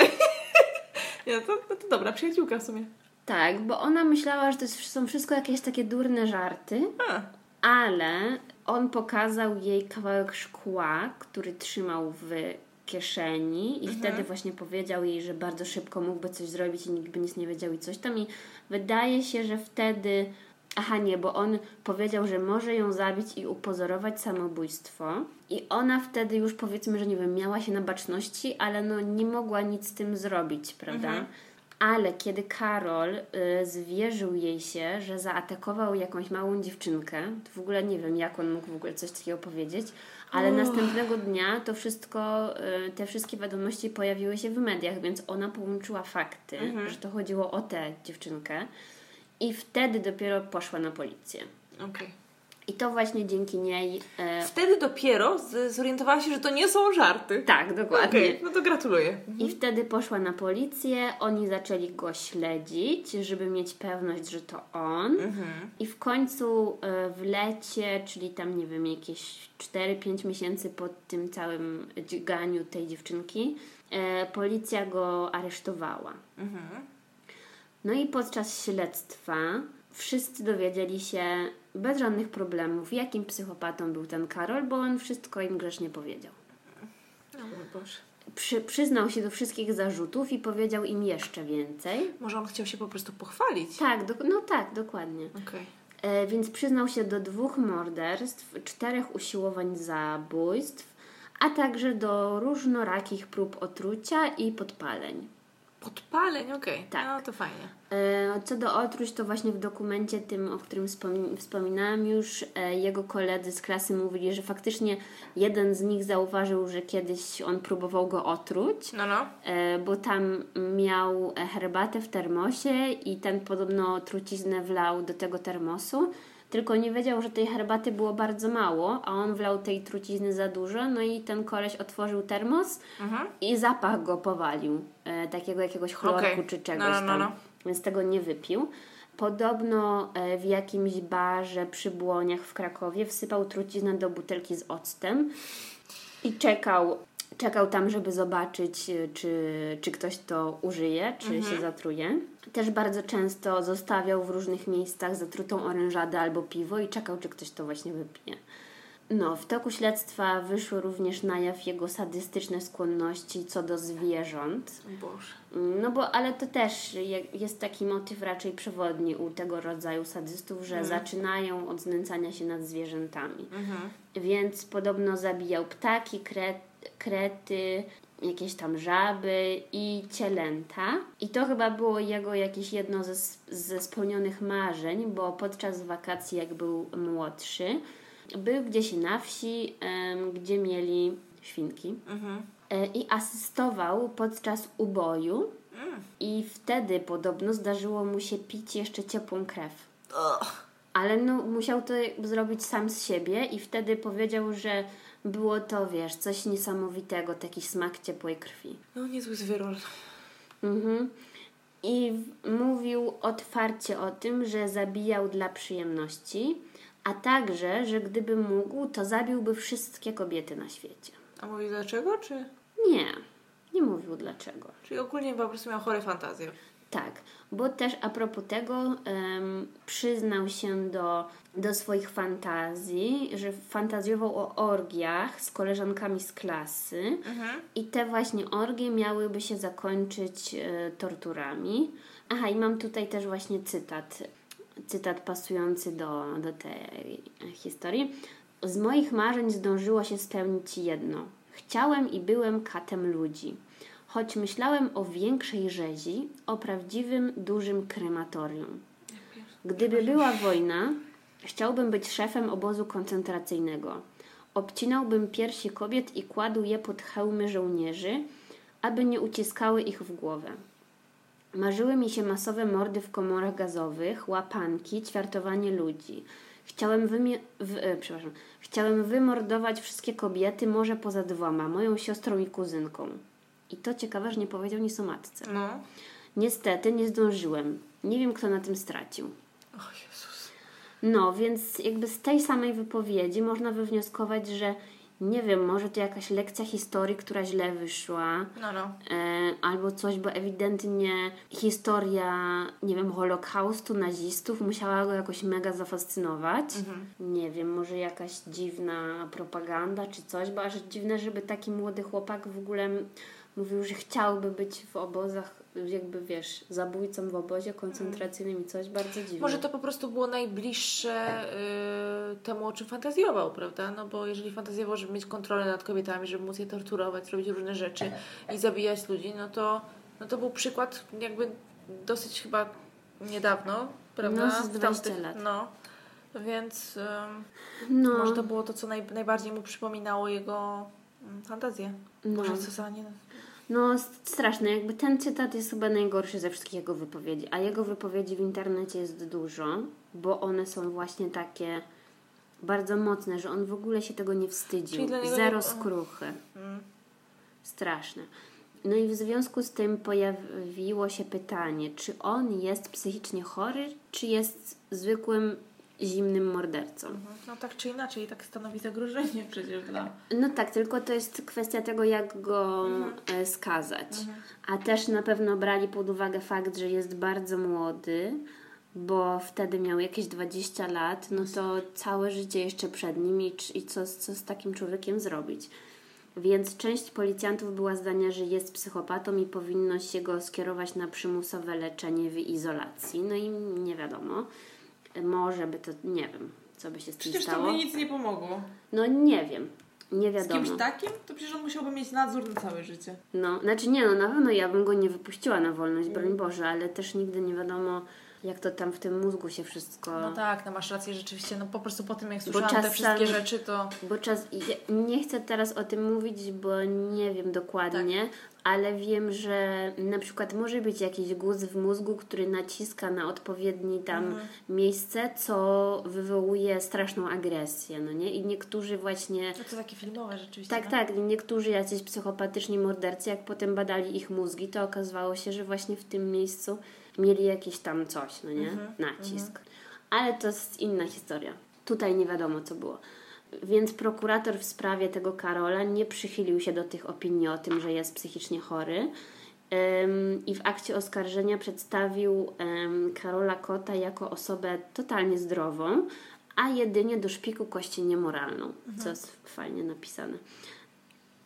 Nie, to, to, to dobra, przyjaciółka w sumie. Tak, bo ona myślała, że to są wszystko jakieś takie durne żarty, A, ale on pokazał jej kawałek szkła, który trzymał w kieszeni i wtedy właśnie powiedział jej, że bardzo szybko mógłby coś zrobić i nikt by nic nie wiedział i coś tam i wydaje się, że wtedy aha nie, bo on powiedział, że może ją zabić i upozorować samobójstwo. I ona wtedy już powiedzmy, że nie wiem, miała się na baczności, ale no nie mogła nic z tym zrobić, prawda? Ale kiedy Karol y, zwierzył jej się, że zaatakował jakąś małą dziewczynkę, to w ogóle nie wiem, jak on mógł w ogóle coś takiego powiedzieć, ale następnego dnia to wszystko, y, te wszystkie wiadomości pojawiły się w mediach, więc ona połączyła fakty, że to chodziło o tę dziewczynkę i wtedy dopiero poszła na policję. okej. I to właśnie dzięki niej. E, Wtedy dopiero zorientowała się, że to nie są żarty. tak, dokładnie. Okej, no to gratuluję. I wtedy poszła na policję, oni zaczęli go śledzić, żeby mieć pewność, że to on. I w końcu e, w lecie, czyli tam nie wiem, jakieś 4-5 miesięcy po tym całym dźganiu tej dziewczynki, e, policja go aresztowała. No i podczas śledztwa wszyscy dowiedzieli się bez żadnych problemów, jakim psychopatą był ten Karol, bo on wszystko im grzecznie powiedział. Mój Boże. Przy, przyznał się do wszystkich zarzutów i powiedział im jeszcze więcej. Może on chciał się po prostu pochwalić. Tak, do, no tak, dokładnie. Okej. E, więc przyznał się do dwóch morderstw, czterech usiłowań zabójstw, a także do różnorakich prób otrucia i podpaleń. Podpaleń, okej. Tak. No to fajnie. E, Co do otruć, to właśnie w dokumencie tym, o którym wspomi- wspominałam już, e, jego koledzy z klasy mówili, że faktycznie jeden z nich zauważył, że kiedyś on próbował go otruć. No, no. E, bo tam miał herbatę w termosie i ten podobno truciznę wlał do tego termosu, tylko nie wiedział, że tej herbaty było bardzo mało, a on wlał tej trucizny za dużo, no i ten koleś otworzył termos Mhm. i zapach go powalił, e, takiego jakiegoś chlorku Okej. czy czegoś No, no, no, tam, no. więc tego nie wypił. Podobno e, w jakimś barze przy Błoniach w Krakowie wsypał truciznę do butelki z octem i czekał, czekał tam, żeby zobaczyć, e, czy, czy ktoś to użyje, czy Mhm. się zatruje. Też bardzo często zostawiał w różnych miejscach zatrutą orężadę albo piwo i czekał, czy ktoś to właśnie wypije. No, w toku śledztwa wyszły również na jaw jego sadystyczne skłonności co do zwierząt. Boże. No bo, ale to też je- jest taki motyw raczej przewodni u tego rodzaju sadystów, że zaczynają od znęcania się nad zwierzętami. Więc podobno zabijał ptaki, kre, krety, jakieś tam żaby i cielęta. I to chyba było jego jakieś jedno ze, ze spełnionych marzeń, bo podczas wakacji, jak był młodszy, był gdzieś na wsi, em, gdzie mieli świnki. E, I asystował podczas uboju. I wtedy podobno zdarzyło mu się pić jeszcze ciepłą krew. Ale no, musiał to zrobić sam z siebie i wtedy powiedział, że było to, wiesz, coś niesamowitego, taki smak ciepłej krwi. No niezły zwyrol. Mhm. I mówił otwarcie o tym, że zabijał dla przyjemności, a także, że gdyby mógł, to zabiłby wszystkie kobiety na świecie. A mówi dlaczego, czy... Nie, nie mówił dlaczego. Czyli ogólnie po prostu miał chore fantazje. Tak, bo też a propos tego em, przyznał się do, do swoich fantazji, że fantazjował o orgiach z koleżankami z klasy i te właśnie orgie miałyby się zakończyć e, torturami. Aha, i mam tutaj też właśnie cytat, cytat pasujący do, do tej historii. Z moich marzeń zdążyło się spełnić jedno. Chciałem i byłem katem ludzi. Choć myślałem o większej rzezi, o prawdziwym, dużym krematorium. Gdyby była wojna, chciałbym być szefem obozu koncentracyjnego. Obcinałbym piersi kobiet i kładł je pod hełmy żołnierzy, aby nie uciskały ich w głowę. Marzyły mi się masowe mordy w komorach gazowych, łapanki, ćwiartowanie ludzi. Chciałem, w, e, przepraszam, chciałem wymordować wszystkie kobiety, może poza dwoma, moją siostrą i kuzynką. I to ciekawe, że nie powiedział nic o matce. No. Niestety nie zdążyłem. Nie wiem, kto na tym stracił. O Jezus. No, więc jakby z tej samej wypowiedzi można wywnioskować, że nie wiem, może to jakaś lekcja historii, która źle wyszła, No, no. e, albo coś, bo ewidentnie historia, nie wiem, Holokaustu, nazistów musiała go jakoś mega zafascynować. Nie wiem, może jakaś dziwna propaganda czy coś, bo aż dziwne, żeby taki młody chłopak w ogóle mówił, że chciałby być w obozach, jakby wiesz, zabójcą w obozie koncentracyjnym i coś bardzo dziwne. Może to po prostu było najbliższe y, temu, o czym fantazjował, prawda? No bo jeżeli fantazjował, żeby mieć kontrolę nad kobietami, żeby móc je torturować, robić różne rzeczy i zabijać ludzi, no to, no to był przykład jakby dosyć chyba niedawno, prawda? No, z W 20 lat. No, więc no, może to było to, co naj, najbardziej mu przypominało jego fantazję. No. Co za nie... No, s- straszne. Jakby ten cytat jest chyba najgorszy ze wszystkich jego wypowiedzi. A jego wypowiedzi w internecie jest dużo, bo one są właśnie takie bardzo mocne, że on w ogóle się tego nie wstydził. Zero nie- skruchy. Mm. Straszne. No i w związku z tym pojawiło się pytanie, czy on jest psychicznie chory, czy jest zwykłym zimnym mordercą. No tak czy inaczej, tak stanowi zagrożenie przecież dla... No tak, tylko to jest kwestia tego, jak go e, skazać. A też na pewno brali pod uwagę fakt, że jest bardzo młody, bo wtedy miał jakieś 20 lat, no to całe życie jeszcze przed nim i, i co, co z takim człowiekiem zrobić. Więc część policjantów była zdania, że jest psychopatą i powinno się go skierować na przymusowe leczenie w izolacji. No i nie wiadomo. Może by to, nie wiem, co by się z tym Przecież to stało. by nic nie pomogło. No nie wiem. Nie Z wiadomo. kimś takim, to przecież on musiałby mieć nadzór na całe życie. No, znaczy nie, no na pewno ja bym go nie wypuściła na wolność, Mm. broń Boże, ale też nigdy nie wiadomo, jak to tam w tym mózgu się wszystko... No tak, no masz rację, rzeczywiście, no po prostu po tym jak słyszałam czasem- te wszystkie rzeczy, to... Bo czas... ja Nie chcę teraz o tym mówić, bo nie wiem dokładnie, Tak. Ale wiem, że na przykład może być jakiś guz w mózgu, który naciska na odpowiedni tam Mhm. miejsce, co wywołuje straszną agresję, no nie? I niektórzy właśnie... No to takie filmowe rzeczywiście. Tak, no. tak. Niektórzy jacyś psychopatyczni mordercy, jak potem badali ich mózgi, to okazywało się, że właśnie w tym miejscu mieli jakieś tam coś, no nie? Mhm, Nacisk. Ale to jest inna historia. Tutaj nie wiadomo, co było. Więc prokurator w sprawie tego Karola nie przychylił się do tych opinii o tym, że jest psychicznie chory. I w akcie oskarżenia przedstawił Karola Kota jako osobę totalnie zdrową, a jedynie do szpiku kości niemoralną, co jest fajnie napisane.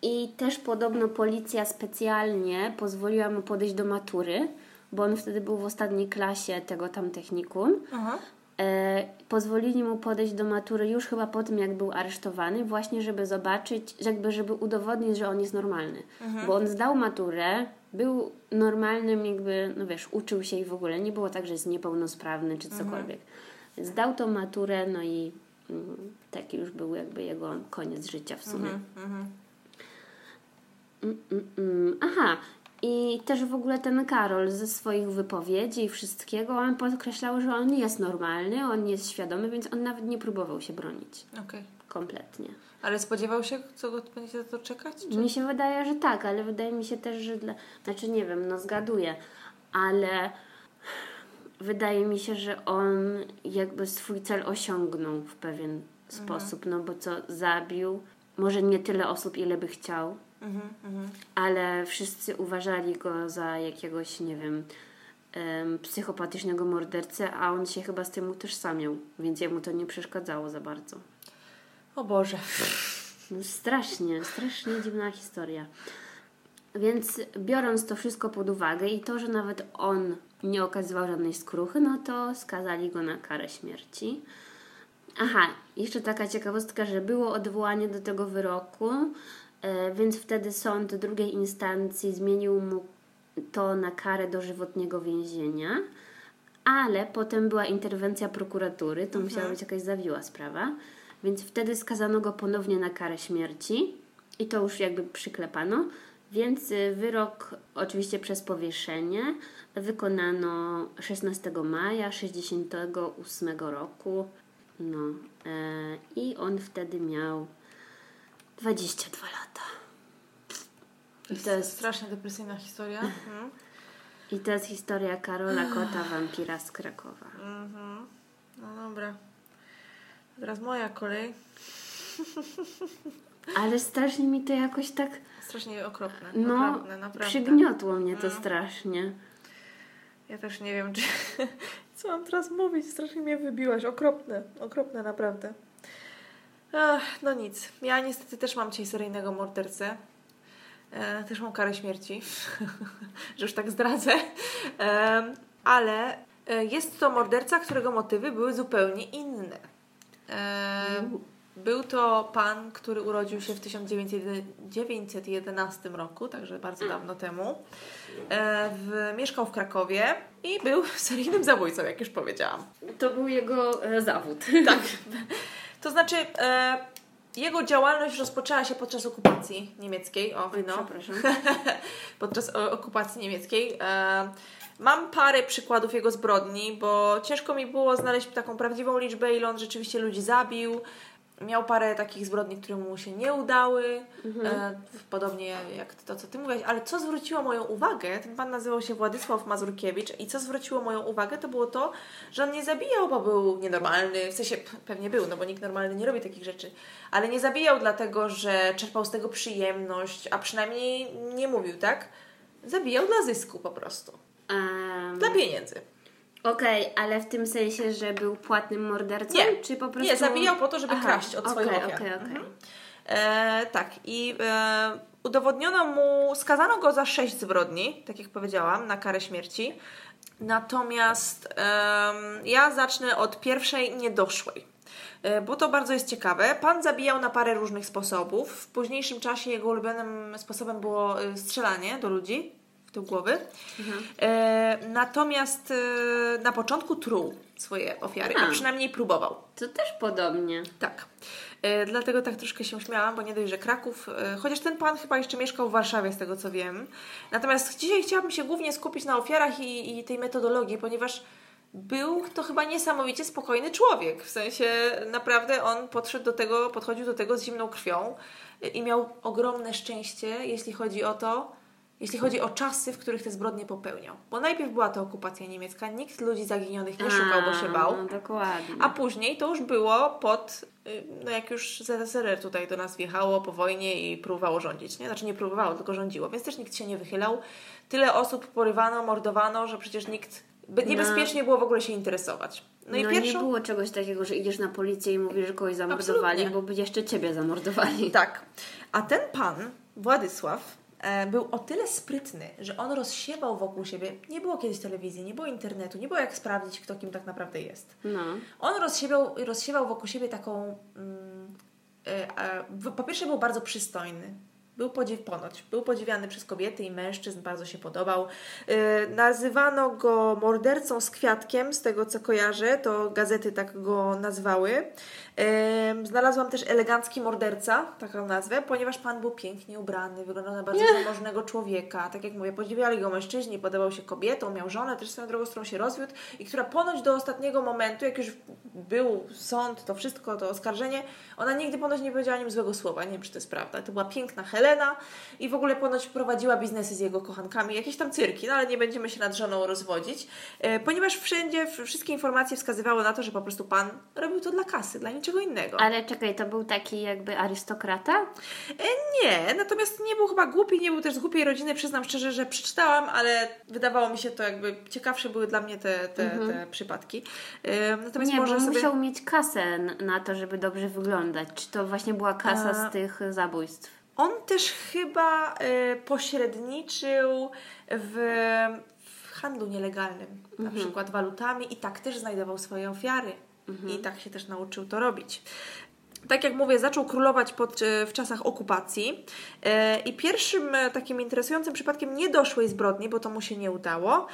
I też podobno policja specjalnie pozwoliła mu podejść do matury, bo on wtedy był w ostatniej klasie tego tam technikum. Aha. E, pozwolili mu podejść do matury już chyba po tym, jak był aresztowany, właśnie żeby zobaczyć, jakby żeby udowodnić, że on jest normalny. Bo on zdał maturę, był normalnym, jakby, no wiesz, uczył się i w ogóle nie było tak, że jest niepełnosprawny czy cokolwiek. Zdał tą maturę, no i mm, taki już był jakby jego koniec życia w sumie. Mhm. Mm, mm, mm. Aha, i też w ogóle ten Karol ze swoich wypowiedzi i wszystkiego, on podkreślał, że on jest normalny, on jest świadomy, więc on nawet nie próbował się bronić. Okej. Kompletnie. Ale spodziewał się, co go będzie to czekać? Czy... Mi się wydaje, że tak, ale wydaje mi się też, że dla... Znaczy nie wiem, no zgaduję, ale wydaje mi się, że on jakby swój cel osiągnął w pewien sposób, no bo co, zabił może nie tyle osób, ile by chciał, Mhm, ale wszyscy uważali go za jakiegoś, nie wiem, em, psychopatycznego mordercę, a on się chyba z tym utożsamiał, więc jemu to nie przeszkadzało za bardzo. O Boże. No strasznie, strasznie dziwna historia. Więc biorąc to wszystko pod uwagę i to, że nawet on nie okazywał żadnej skruchy, no to skazali go na karę śmierci. Aha, jeszcze taka ciekawostka, że było odwołanie do tego wyroku, więc wtedy sąd drugiej instancji zmienił mu to na karę dożywotniego więzienia, ale potem była interwencja prokuratury, to musiała być jakaś zawiła sprawa, więc wtedy skazano go ponownie na karę śmierci i to już jakby przyklepano, więc y, wyrok oczywiście przez powieszenie wykonano 16 maja 68 roku. No e, i on wtedy miał 22 lata. I to jest, strasznie depresyjna historia. Mhm. i to jest historia Karola Kota, wampira z Krakowa. Mhm. No dobra. Teraz moja kolej. Ale strasznie mi to jakoś tak, Strasznie okropne. no, naprawdę. przygniotło mnie to No. strasznie. Ja też nie wiem, czy... co mam teraz mówić. Strasznie mnie wybiłaś. Okropne. Okropne naprawdę. Ach, no nic. Ja niestety też mam dzisiaj seryjnego mordercę. E, też mam karę śmierci. że już tak zdradzę. E, ale e, jest to morderca, którego motywy były zupełnie inne. E, był to pan, który urodził się w 1911 roku, także bardzo dawno temu. E, w, mieszkał w Krakowie i był seryjnym zabójcą, jak już powiedziałam. To był jego e, zawód. Tak. To znaczy, e, jego działalność rozpoczęła się podczas okupacji niemieckiej. O, no. przepraszam. podczas o, okupacji niemieckiej. E, mam parę przykładów jego zbrodni, bo ciężko mi było znaleźć taką prawdziwą liczbę, ile on rzeczywiście ludzi zabił. Miał parę takich zbrodni, które mu się nie udały, e, podobnie jak to, co ty mówiłaś. Ale co zwróciło moją uwagę, ten pan nazywał się Władysław Mazurkiewicz i co zwróciło moją uwagę, to było to, że on nie zabijał, bo był nienormalny, w sensie pewnie był, no bo nikt normalny nie robi takich rzeczy, ale nie zabijał dlatego, że czerpał z tego przyjemność, a przynajmniej nie mówił, tak? Zabijał dla zysku po prostu. Em, Dla pieniędzy. Okej, ale w tym sensie, że był płatnym mordercą? Nie. Czy po prostu... Nie, zabijał po to, żeby Aha, kraść od swoich okej, ofiar. Okej, okej. E, tak, i e, udowodniono mu, skazano go za sześć zbrodni, tak jak powiedziałam, na karę śmierci. Natomiast em, ja zacznę od pierwszej niedoszłej. E, Bo to bardzo jest ciekawe. Pan zabijał na parę różnych sposobów. W późniejszym czasie jego ulubionym sposobem było e, strzelanie do ludzi tył głowy. E, natomiast e, na początku truł swoje ofiary, a A. przynajmniej próbował. To też podobnie. Tak. E, dlatego tak troszkę się śmiałam, bo nie dość, że Kraków, e, chociaż ten pan chyba jeszcze mieszkał w Warszawie, z tego co wiem. Natomiast dzisiaj chciałabym się głównie skupić na ofiarach i, i tej metodologii, ponieważ był to chyba niesamowicie spokojny człowiek. W sensie naprawdę on podszedł do tego, podchodził do tego z zimną krwią i miał ogromne szczęście, jeśli chodzi o to, jeśli chodzi o czasy, w których te zbrodnie popełniał. Bo najpierw była to okupacja niemiecka, nikt ludzi zaginionych nie szukał, bo się bał. No, dokładnie. A później to już było pod, y, no jak już ZSRR tutaj do nas wjechało po wojnie i próbowało rządzić, nie? Znaczy nie próbowało, tylko rządziło, więc też nikt się nie wychylał. Tyle osób porywano, mordowano, że przecież nikt By, niebezpiecznie było w ogóle się interesować. No, No, i nie pierwszą... było czegoś takiego, że idziesz na policję i mówisz, że kogoś zamordowali, Absolutnie. bo by jeszcze ciebie zamordowali. Tak. A ten pan, Władysław, był o tyle sprytny, że on rozsiewał wokół siebie. Nie było kiedyś telewizji, nie było internetu, nie było jak sprawdzić, kto kim tak naprawdę jest. No. On rozsiewał, rozsiewał wokół siebie taką. Mm, e, e, w- po pierwsze, był bardzo przystojny. Był podziw, ponoć. Był podziwiany przez kobiety i mężczyzn, bardzo się podobał. E, nazywano go mordercą z kwiatkiem, z tego co kojarzę, to gazety tak go nazwały. Znalazłam też elegancki morderca, taką nazwę, ponieważ pan był pięknie ubrany, wyglądał na bardzo zamożnego człowieka. Tak jak mówię, podziwiali go mężczyźni, podobał się kobietom, miał żonę, też swoją drogą, z którą się rozwiódł i która ponoć do ostatniego momentu, jak już był sąd, to wszystko, to oskarżenie, ona nigdy ponoć nie powiedziała nim złego słowa. Nie wiem, czy to jest prawda. To była piękna Helena i w ogóle ponoć prowadziła biznesy z jego kochankami, jakieś tam cyrki, no ale nie będziemy się nad żoną rozwodzić, e, ponieważ wszędzie wszystkie informacje wskazywały na to, że po prostu pan robił to dla kasy, dla niczego innego. Ale czekaj, to był taki jakby arystokrata? E, Nie, natomiast nie był chyba głupi, nie był też z głupiej rodziny, przyznam szczerze, że przeczytałam, ale wydawało mi się to jakby ciekawsze były dla mnie te, te, te przypadki. E, Natomiast Nie, może bo sobie... musiał mieć kasę na to, żeby dobrze wyglądać. Czy to właśnie była kasa A- z tych zabójstw? On też chyba e, pośredniczył w, w handlu nielegalnym, na przykład walutami i tak też znajdował swoje ofiary. I tak się też nauczył to robić. Tak jak mówię, zaczął królować pod, e, w czasach okupacji e, i pierwszym e, takim interesującym przypadkiem niedoszłej zbrodni, bo to mu się nie udało,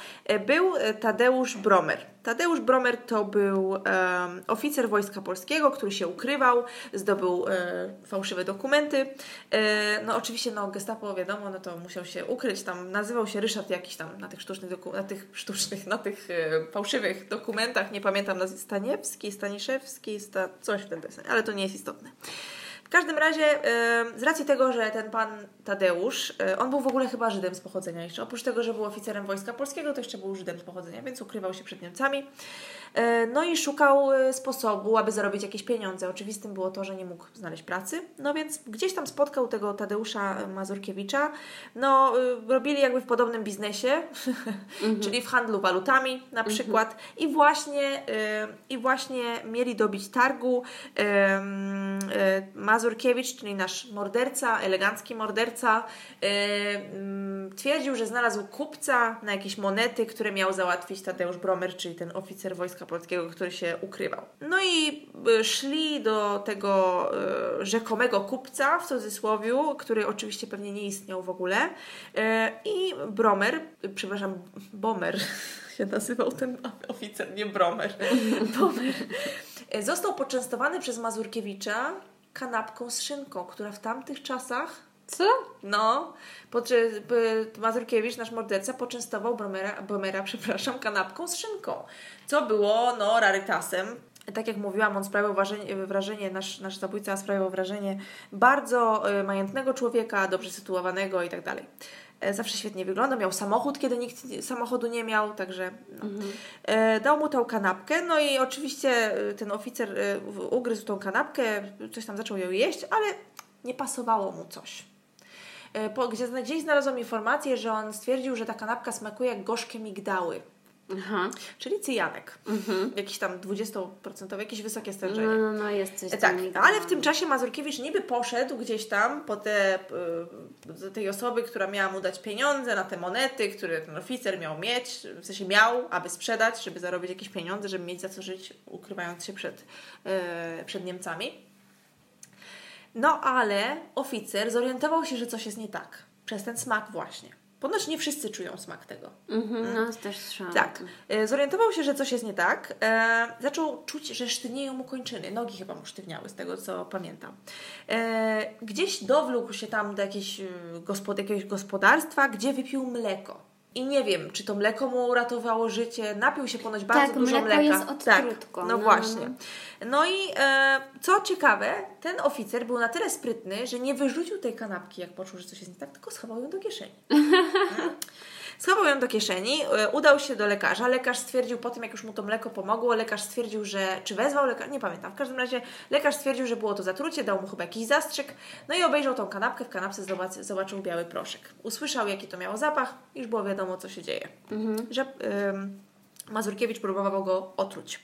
był Tadeusz Bromer. Tadeusz Bromer to był em, oficer Wojska Polskiego, który się ukrywał, zdobył e, fałszywe dokumenty. E, no oczywiście no gestapo wiadomo, no to musiał się ukryć, tam nazywał się Ryszard jakiś tam na tych sztucznych, doku- na tych sztucznych, na tych e, fałszywych dokumentach, nie pamiętam nazwiska, Staniewski, Staniszewski, sta, coś w ten deseń, ale to nie jest istotne. Każdym razie, z racji tego, że ten pan Tadeusz, e, on był w ogóle chyba Żydem z pochodzenia jeszcze. Oprócz tego, że był oficerem Wojska Polskiego, to jeszcze był Żydem z pochodzenia, więc ukrywał się przed Niemcami. E, No i szukał e, sposobu, aby zarobić jakieś pieniądze. Oczywistym było to, że nie mógł znaleźć pracy. No więc gdzieś tam spotkał tego Tadeusza Mazurkiewicza. No, e, robili jakby w podobnym biznesie, czyli w handlu walutami na przykład. I właśnie, e, I właśnie mieli dobić targu. E, e, Mazurkiewicz, czyli nasz morderca, elegancki morderca, e, twierdził, że znalazł kupca na jakieś monety, które miał załatwić Tadeusz Bromer, czyli ten oficer Wojska Polskiego, który się ukrywał. No i e, szli do tego e, rzekomego kupca, w cudzysłowiu, który oczywiście pewnie nie istniał w ogóle. E, I Bromer, przepraszam, Bomer się nazywał ten oficer, nie Bromer. Bomer. Został poczęstowany przez Mazurkiewicza kanapką z szynką, która w tamtych czasach Co? no, podczas, by- Mazurkiewicz, nasz morderca, poczęstował Bromera, Bromera przepraszam, kanapką z szynką, co było, no, rarytasem. Tak jak mówiłam, on sprawiał wrażenie, wrażenie nasz, nasz zabójca sprawiał wrażenie bardzo e, majętnego człowieka, dobrze sytuowanego i tak dalej. E, Zawsze świetnie wyglądał, miał samochód, kiedy nikt samochodu nie miał, także no. E, dał mu tą kanapkę, no i oczywiście e, ten oficer e, ugryzł tą kanapkę, coś tam zaczął ją jeść, ale nie pasowało mu coś. E, Po, gdzie, gdzieś znalazłam informację, że on stwierdził, że ta kanapka smakuje jak gorzkie migdały, Aha. czyli cyjanek. Jakiś tam 20%, jakieś wysokie stężenie. No, no, no, jest coś E, Tak, ale w tym czasie Mazurkiewicz niby poszedł gdzieś tam po te, y, do tej osoby, która miała mu dać pieniądze na te monety, które ten oficer miał mieć, w sensie miał, aby sprzedać, żeby zarobić jakieś pieniądze, żeby mieć za co żyć, ukrywając się przed, y, przed Niemcami. No ale oficer zorientował się, że coś jest nie tak. Przez ten smak właśnie. Ponoć nie wszyscy czują smak tego. Mhm, no, też słyszałam. Tak. E, Zorientował się, że coś jest nie tak. E, zaczął czuć, że sztywnieją mu kończyny. Nogi chyba mu sztywniały, z tego co pamiętam. E, gdzieś dowlógł się tam do jakiejś, y, gospod- jakiegoś gospodarstwa, gdzie wypił mleko. I nie wiem, czy to mleko mu uratowało życie. Napił się ponoć bardzo Tak, dużo mleka. jest tak, odtrutką. no, No, no, właśnie. No i e, co ciekawe, ten oficer był na tyle sprytny, że nie wyrzucił tej kanapki, jak poczuł, że coś jest nie tak, tylko schował ją do kieszeni. Schował ją do kieszeni, e, udał się do lekarza. Lekarz stwierdził, po tym jak już mu to mleko pomogło, lekarz stwierdził, że. Czy wezwał lekarz? Nie pamiętam. W każdym razie lekarz stwierdził, że było to zatrucie, dał mu chyba jakiś zastrzyk. No i obejrzał tą kanapkę. W kanapce zobaczy, zobaczył biały proszek. Usłyszał, jaki to miało zapach, już było wiadomo, co się dzieje. Że. ym, Mazurkiewicz próbował go otruć.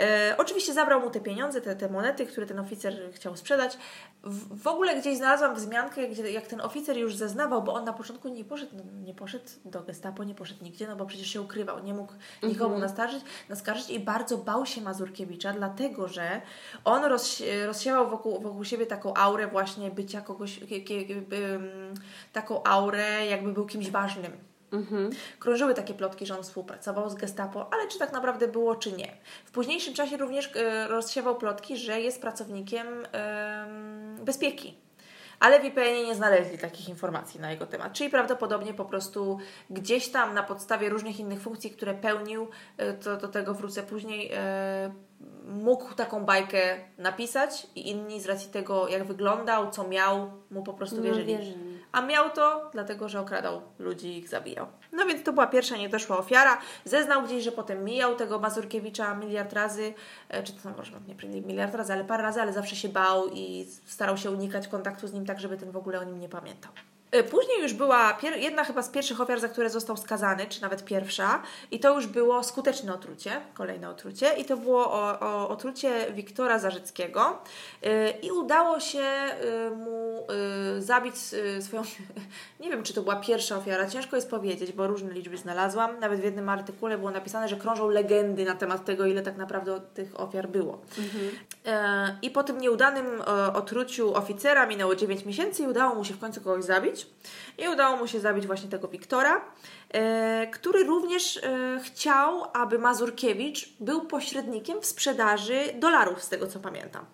E, oczywiście zabrał mu te pieniądze, te, te monety, które ten oficer chciał sprzedać. W, w ogóle gdzieś znalazłam wzmiankę, gdzie, jak ten oficer już zeznawał, bo on na początku nie poszedł, no, nie poszedł do gestapo, nie poszedł nigdzie, no bo przecież się ukrywał, nie mógł nikomu Mhm. naskarżyć, naskarżyć i bardzo bał się Mazurkiewicza, dlatego że on roz, rozsiewał wokół, wokół siebie taką aurę właśnie bycia kogoś, taką aurę jakby był kimś ważnym. Mhm. Krążyły takie plotki, że on współpracował z Gestapo, ale czy tak naprawdę było, czy nie. W późniejszym czasie również e, rozsiewał plotki, że jest pracownikiem em, bezpieki. Ale w IPN nie znaleźli takich informacji na jego temat. Czyli prawdopodobnie po prostu gdzieś tam na podstawie różnych innych funkcji, które pełnił, e, to do tego wrócę później, e, mógł taką bajkę napisać i inni z racji tego, jak wyglądał, co miał, mu po prostu No, wierzyli. A miał to dlatego, że okradał ludzi i ich zabijał. No więc to była pierwsza niedoszła ofiara. Zeznał gdzieś, że potem mijał tego Mazurkiewicza miliard razy, e, czy to tam może nie miliard razy, ale parę razy, ale zawsze się bał i starał się unikać kontaktu z nim tak, żeby ten w ogóle o nim nie pamiętał. E, Później już była jedna chyba z pierwszych ofiar, za które został skazany, czy nawet pierwsza, i to już było skuteczne otrucie, kolejne otrucie, i to było o, o otrucie Wiktora Zarzyckiego. E, I udało się e, mu e, zabić swoją. Nie wiem, czy to była pierwsza ofiara, ciężko jest powiedzieć, bo różne liczby znalazłam. Nawet w jednym artykule było napisane, że krążą legendy na temat tego, ile tak naprawdę tych ofiar było. E, I po tym nieudanym otruciu oficera minęło 9 miesięcy i udało mu się w końcu kogoś zabić. I udało mu się zabić właśnie tego Wiktora, e, który również e, chciał, aby Mazurkiewicz był pośrednikiem w sprzedaży dolarów, z tego co pamiętam.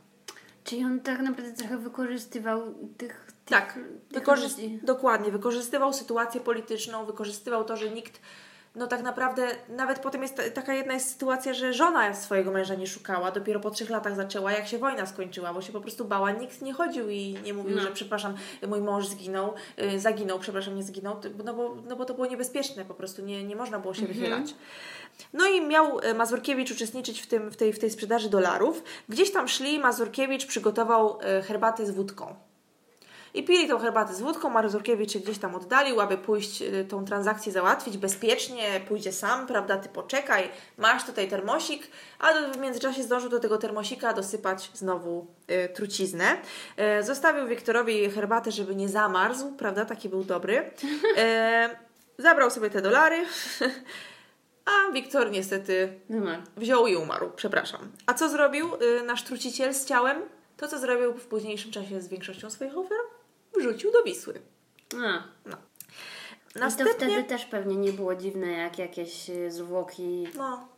Czyli on tak naprawdę trochę wykorzystywał tych, tych, Tak, tych ludzi. dokładnie. Wykorzystywał sytuację polityczną, wykorzystywał to, że nikt, no tak naprawdę, nawet potem jest ta, taka jedna jest sytuacja, że żona swojego męża nie szukała, dopiero po trzech latach zaczęła, jak się wojna skończyła, bo się po prostu bała. Nikt nie chodził i nie mówił, No. że przepraszam, mój mąż zginął, y, zaginął, przepraszam, nie zginął, no bo, no bo to było niebezpieczne, po prostu nie, nie można było się wychylać. No i miał e, Mazurkiewicz uczestniczyć w, tym, w, tej, w tej sprzedaży dolarów. Gdzieś tam szli, Mazurkiewicz przygotował e, herbatę z wódką. I pili tą herbatę z wódką, Mazurkiewicz się gdzieś tam oddalił, aby pójść y, tą transakcję załatwić bezpiecznie, pójdzie sam, prawda, ty poczekaj, masz tutaj termosik, a w międzyczasie zdążył do tego termosika dosypać znowu y, truciznę. Y, zostawił Wiktorowi herbatę, żeby nie zamarzł, prawda, taki był dobry. Y, zabrał sobie te dolary, a Wiktor niestety Numer. wziął i umarł, przepraszam. A co zrobił nasz truciciel z ciałem? To, co zrobił w późniejszym czasie z większością swoich ofiar? Wrzucił do Wisły. A. I to Następnie... wtedy też pewnie nie było dziwne, jak jakieś y, zwłoki. No.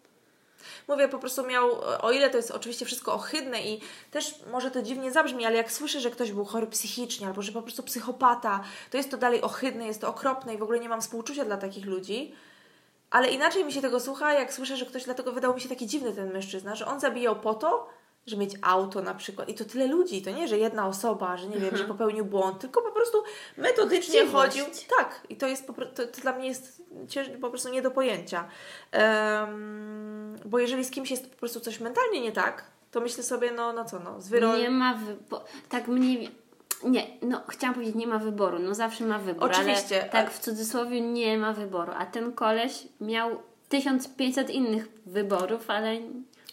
Mówię, po prostu miał, o ile to jest oczywiście wszystko ohydne i też może to dziwnie zabrzmi, ale jak słyszę, że ktoś był chory psychicznie albo że po prostu psychopata, to jest to dalej ohydne, jest to okropne i w ogóle nie mam współczucia dla takich ludzi. Ale inaczej mi się tego słucha, jak słyszę, że ktoś, dlatego wydał mi się taki dziwny ten mężczyzna, że on zabijał po to, żeby mieć auto na przykład. I to tyle ludzi, to nie, że jedna osoba, że nie wiem, że popełnił błąd, tylko po prostu metodycznie Chciwość. chodził. Tak, i to jest po, to, to dla mnie jest cięż, po prostu nie do pojęcia. Em, bo jeżeli z kimś jest po prostu coś mentalnie nie tak, to myślę sobie, no, no co, no, zwyrol... Nie ma wyboru. Tak mniej. Nie, no chciałam powiedzieć, nie ma wyboru. No zawsze ma wybór. Oczywiście, Ale tak w cudzysłowie nie ma wyboru. A ten koleś miał 1500 innych wyborów, ale.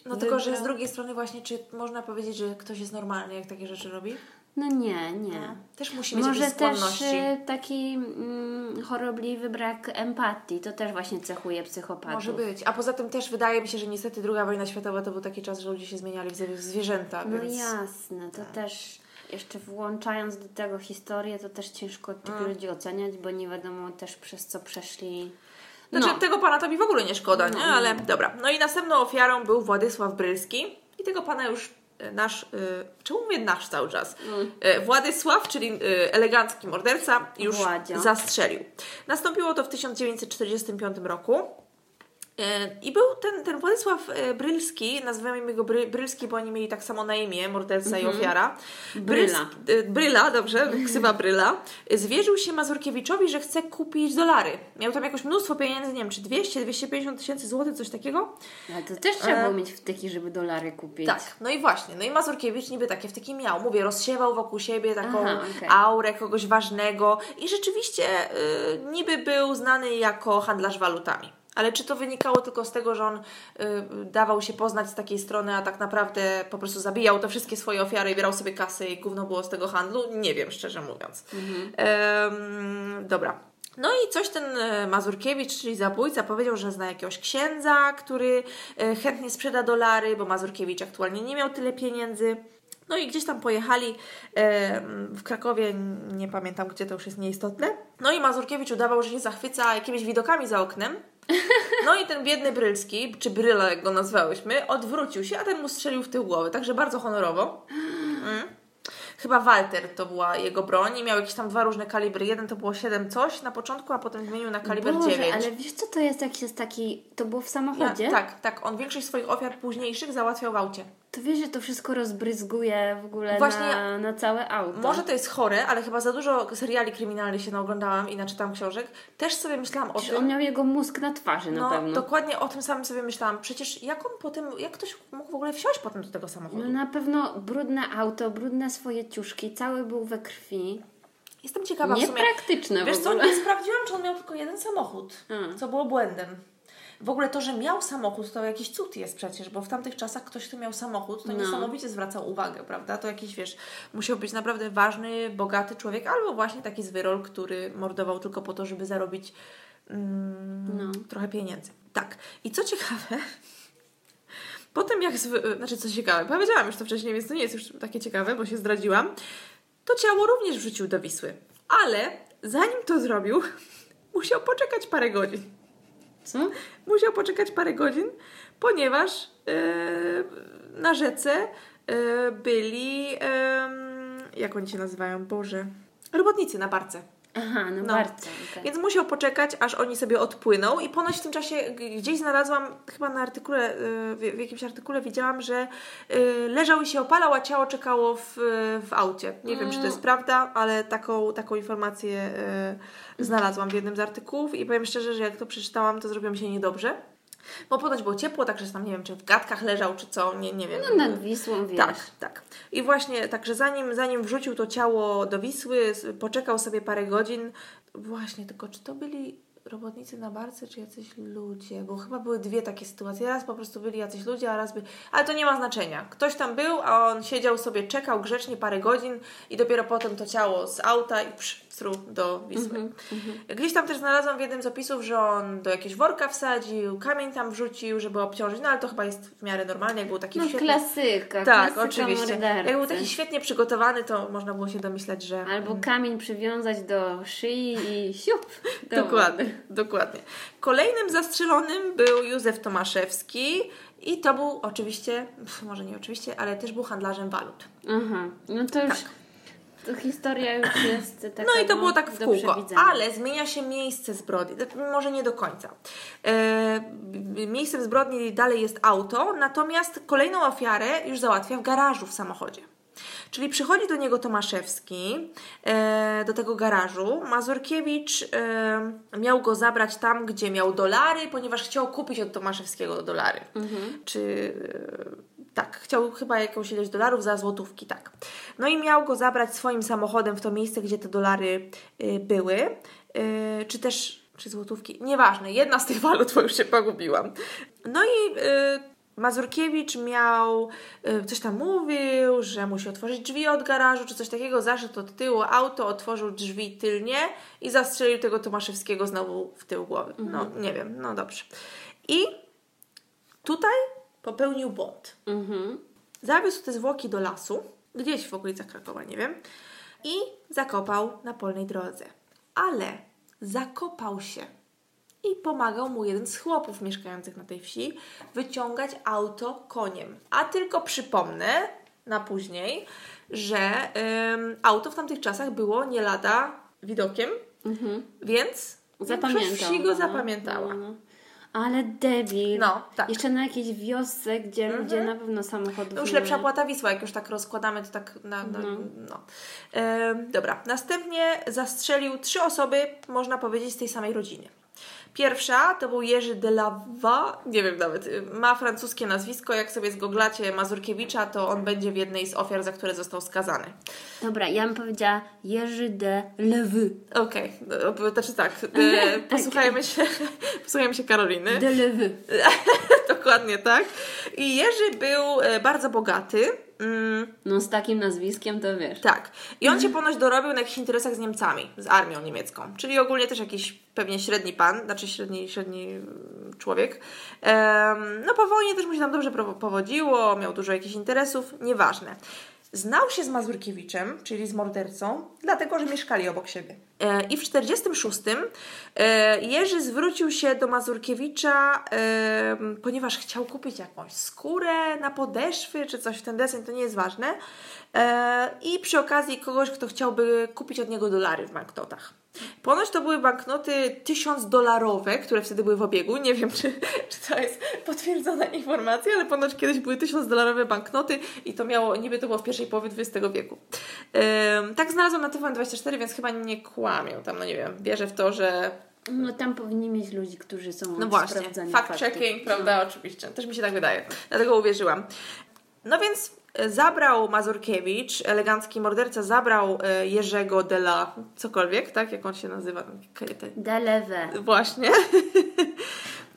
No tylko, że z drugiej strony właśnie, czy można powiedzieć, że ktoś jest normalny, jak takie rzeczy robi? No nie, nie. No. Też musi mieć Może też e, taki mm, chorobliwy brak empatii. To też właśnie cechuje psychopatów. Może być. A poza tym też wydaje mi się, że niestety druga wojna światowa to był taki czas, że ludzie się zmieniali w zwie- w zwierzęta, No więc... jasne, to też jeszcze włączając do tego historię, to też ciężko tych Mm. ludzi oceniać, bo nie wiadomo też przez co przeszli. Znaczy No. tego pana to mi w ogóle nie szkoda, No, nie? no. Ale dobra. No i następną ofiarą był Władysław Brylski i tego pana już e, nasz, y, czemu mówię nasz cały czas? E, Władysław, czyli elegancki morderca, już Władzio. zastrzelił. Nastąpiło to w 1945 roku. E, I był ten, ten Władysław e, Brylski, nazywamy go Bry, Brylski, bo oni mieli tak samo na imię, morderca i ofiara. Bryla. Bryls- e, Bryla, dobrze, ksywa Bryla. e, Zwierzył się Mazurkiewiczowi, że chce kupić dolary. Miał tam jakoś mnóstwo pieniędzy, nie wiem, czy 200, 250 tysięcy złotych, coś takiego. Ale to też trzeba E, było mieć wtyki, żeby dolary kupić. Tak, no i właśnie. No i Mazurkiewicz niby takie wtyki miał. Mówię, rozsiewał wokół siebie taką Aha, okej. aurę kogoś ważnego i rzeczywiście y, niby był znany jako handlarz walutami. Ale czy to wynikało tylko z tego, że on y, dawał się poznać z takiej strony, a tak naprawdę po prostu zabijał te wszystkie swoje ofiary i brał sobie kasy i gówno było z tego handlu? Nie wiem, szczerze mówiąc. Em, dobra. No i coś ten e, Mazurkiewicz, czyli zabójca, powiedział, że zna jakiegoś księdza, który e, chętnie sprzeda dolary, bo Mazurkiewicz aktualnie nie miał tyle pieniędzy. No i gdzieś tam pojechali e, w Krakowie, nie pamiętam gdzie, to już jest nieistotne. No i Mazurkiewicz udawał, że się zachwyca jakimiś widokami za oknem. No i ten biedny Brylski, czy Bryla jak go nazwałyśmy, odwrócił się, a ten mu strzelił w tył głowy, także bardzo honorowo. Mm. Chyba Walter to była jego broń i miał jakieś tam dwa różne kalibry. Jeden to było 7 coś na początku, a potem zmienił na kaliber Boże, 9. ale wiesz co to jest, jak jest taki... To było w Ja, samochodzie? tak, tak. On większość swoich ofiar późniejszych załatwiał w aucie. To wiesz, że to wszystko rozbryzguje w ogóle Właśnie- na, na całe auto. Może to jest chore, ale chyba za dużo seriali kryminalnych się naoglądałam i naczytałam książek. Też sobie myślałam o Czy tym. on miał jego mózg na twarzy na No, pewno. dokładnie o tym samym sobie myślałam. Przecież jak on potem, jak ktoś mógł w ogóle wsiąść potem do tego samochodu? No na pewno brudne auto, brudne swoje ciuszki, cały był we krwi. Jestem ciekawa w sumie. Niepraktyczne Wiesz co, nie sprawdziłam, czy on miał tylko jeden samochód, Mm. co było błędem. W ogóle to, że miał samochód, to jakiś cud jest przecież, bo w tamtych czasach ktoś, kto miał samochód, to No. niesamowicie zwracał uwagę, prawda? To jakiś, wiesz, musiał być naprawdę ważny, bogaty człowiek, albo właśnie taki zwyrol, który mordował tylko po to, żeby zarobić mm, No. trochę pieniędzy. Tak. I co ciekawe, potem jak, zwy... znaczy co ciekawe, powiedziałam już to wcześniej, więc to nie jest już takie ciekawe, bo się zdradziłam, to ciało również wrzucił do Wisły. Ale zanim to zrobił, musiał poczekać parę godzin. Co? Musiał poczekać parę godzin, ponieważ e, na rzece e, byli, em, jak oni się nazywają, Boże, robotnicy na barce. Aha, no, No. bardzo. okej. Więc musiał poczekać, aż oni sobie odpłyną i ponoć w tym czasie gdzieś znalazłam, chyba na artykule, y, w, jakimś artykule widziałam, że y, leżał i się opalał, a ciało czekało w, w aucie. Nie wiem, czy to jest prawda, ale taką, taką informację y, znalazłam w jednym z artykułów i powiem szczerze, że jak to przeczytałam, to zrobiło mi się niedobrze. Bo ponoć było ciepło, także tam nie wiem, czy w gadkach leżał, czy co, nie, nie wiem. No nad Wisłą, wiesz. Tak, tak. I właśnie, także zanim, zanim wrzucił to ciało do Wisły, poczekał sobie parę godzin. Właśnie, tylko czy to byli robotnicy na barce, czy jacyś ludzie? Bo chyba były dwie takie sytuacje. Raz po prostu byli jacyś ludzie, a raz by... Ale to nie ma znaczenia. Ktoś tam był, a on siedział sobie, czekał grzecznie parę godzin i dopiero potem to ciało z auta i psz, stru do Wisły. Gdzieś tam też znalazłam w jednym z opisów, że on do jakiegoś worka wsadził, kamień tam wrzucił, żeby obciążyć, no ale to chyba jest w miarę normalne, jak był taki No świetny... klasyka, Tak, klasyka oczywiście. mordercy. Jak był taki świetnie przygotowany, to można było się domyślać, że. Albo kamień przywiązać do szyi i siup. do Dokładnie, dokładnie. Kolejnym zastrzelonym był Józef Tomaszewski i to był oczywiście, pf, może nie oczywiście, ale też był handlarzem walut. Aha, no to już... To historia już jest taka Tak. No i to było tak w kółko, ale zmienia się miejsce zbrodni, może nie do końca. E, miejscem zbrodni dalej jest auto, natomiast kolejną ofiarę już załatwia w garażu w samochodzie. Czyli przychodzi do niego Tomaszewski, e, do tego garażu. Mazurkiewicz e, miał go zabrać tam, gdzie miał dolary, ponieważ chciał kupić od Tomaszewskiego dolary. Czy e, tak, chciał chyba jakąś ilość dolarów za złotówki, tak. No i miał go zabrać swoim samochodem w to miejsce, gdzie te dolary y, były, y, czy też, czy złotówki, nieważne, jedna z tych walut, bo już się pogubiłam. No i y, Mazurkiewicz miał, y, coś tam mówił, że musi otworzyć drzwi od garażu, czy coś takiego, zaszedł od tyłu auto, otworzył drzwi tylnie i zastrzelił tego Tomaszewskiego znowu w tył głowy. No, nie wiem, no dobrze. I tutaj popełnił błąd. Mhm. Zawiózł te zwłoki do lasu, gdzieś w okolicach Krakowa, nie wiem, i zakopał na polnej drodze. Ale zakopał się i pomagał mu jeden z chłopów mieszkających na tej wsi wyciągać auto koniem. A tylko przypomnę na później, że ym, auto w tamtych czasach było nie lada widokiem, więc Zapamiętał. wsi go no. zapamiętała. No, no. Ale debil. No, tak. Jeszcze na jakiejś wiosce, gdzie ludzie na pewno samochodów To już lepsza płata Wisła, jak już tak rozkładamy, to tak na, na, no. Em, dobra, następnie zastrzelił trzy osoby, można powiedzieć, z tej samej rodziny. Pierwsza to był Jerzy de Lava, nie wiem nawet, y, ma francuskie nazwisko, jak sobie zgoglacie Mazurkiewicza, to on będzie w jednej z ofiar, za które został skazany. Dobra, ja bym powiedziała Jerzy de Lewy. Okej, okay. znaczy tak, e, posłuchajmy, się, posłuchajmy się Karoliny. De Lewy. Dokładnie tak. I Jerzy był e, bardzo bogaty. Mm. No z takim nazwiskiem to wiesz. Tak. I on się ponoć dorobił na jakichś interesach z Niemcami, z armią niemiecką. Czyli ogólnie też jakiś pewnie średni pan, znaczy średni, średni mm, człowiek. no po wojnie też mu się tam dobrze powodziło, miał dużo jakichś interesów, nieważne. Znał się z Mazurkiewiczem, czyli z mordercą, dlatego, że mieszkali obok siebie. E, I w 1946 e, Jerzy zwrócił się do Mazurkiewicza, e, ponieważ chciał kupić jakąś skórę na podeszwy, czy coś w ten deseń, to nie jest ważne. I przy okazji kogoś, kto chciałby kupić od niego dolary w banknotach. Ponoć to były banknoty tysiąc dolarowe, które wtedy były w obiegu. Nie wiem, czy, czy to jest potwierdzona informacja, ale ponoć kiedyś były tysiąc dolarowe banknoty i to miało, niby to było w pierwszej połowie XX wieku. tak znalazłam na TVN24, więc chyba nie kłamią tam, no nie wiem, wierzę w to, że no tam powinni mieć ludzi, którzy są No właśnie, fact-checking, prawda, no. oczywiście. Też mi się tak wydaje. Dlatego uwierzyłam. No więc zabrał Mazurkiewicz, elegancki morderca, zabrał e, Jerzego de la cokolwiek, tak? Jak on się nazywa? Deleve. Właśnie.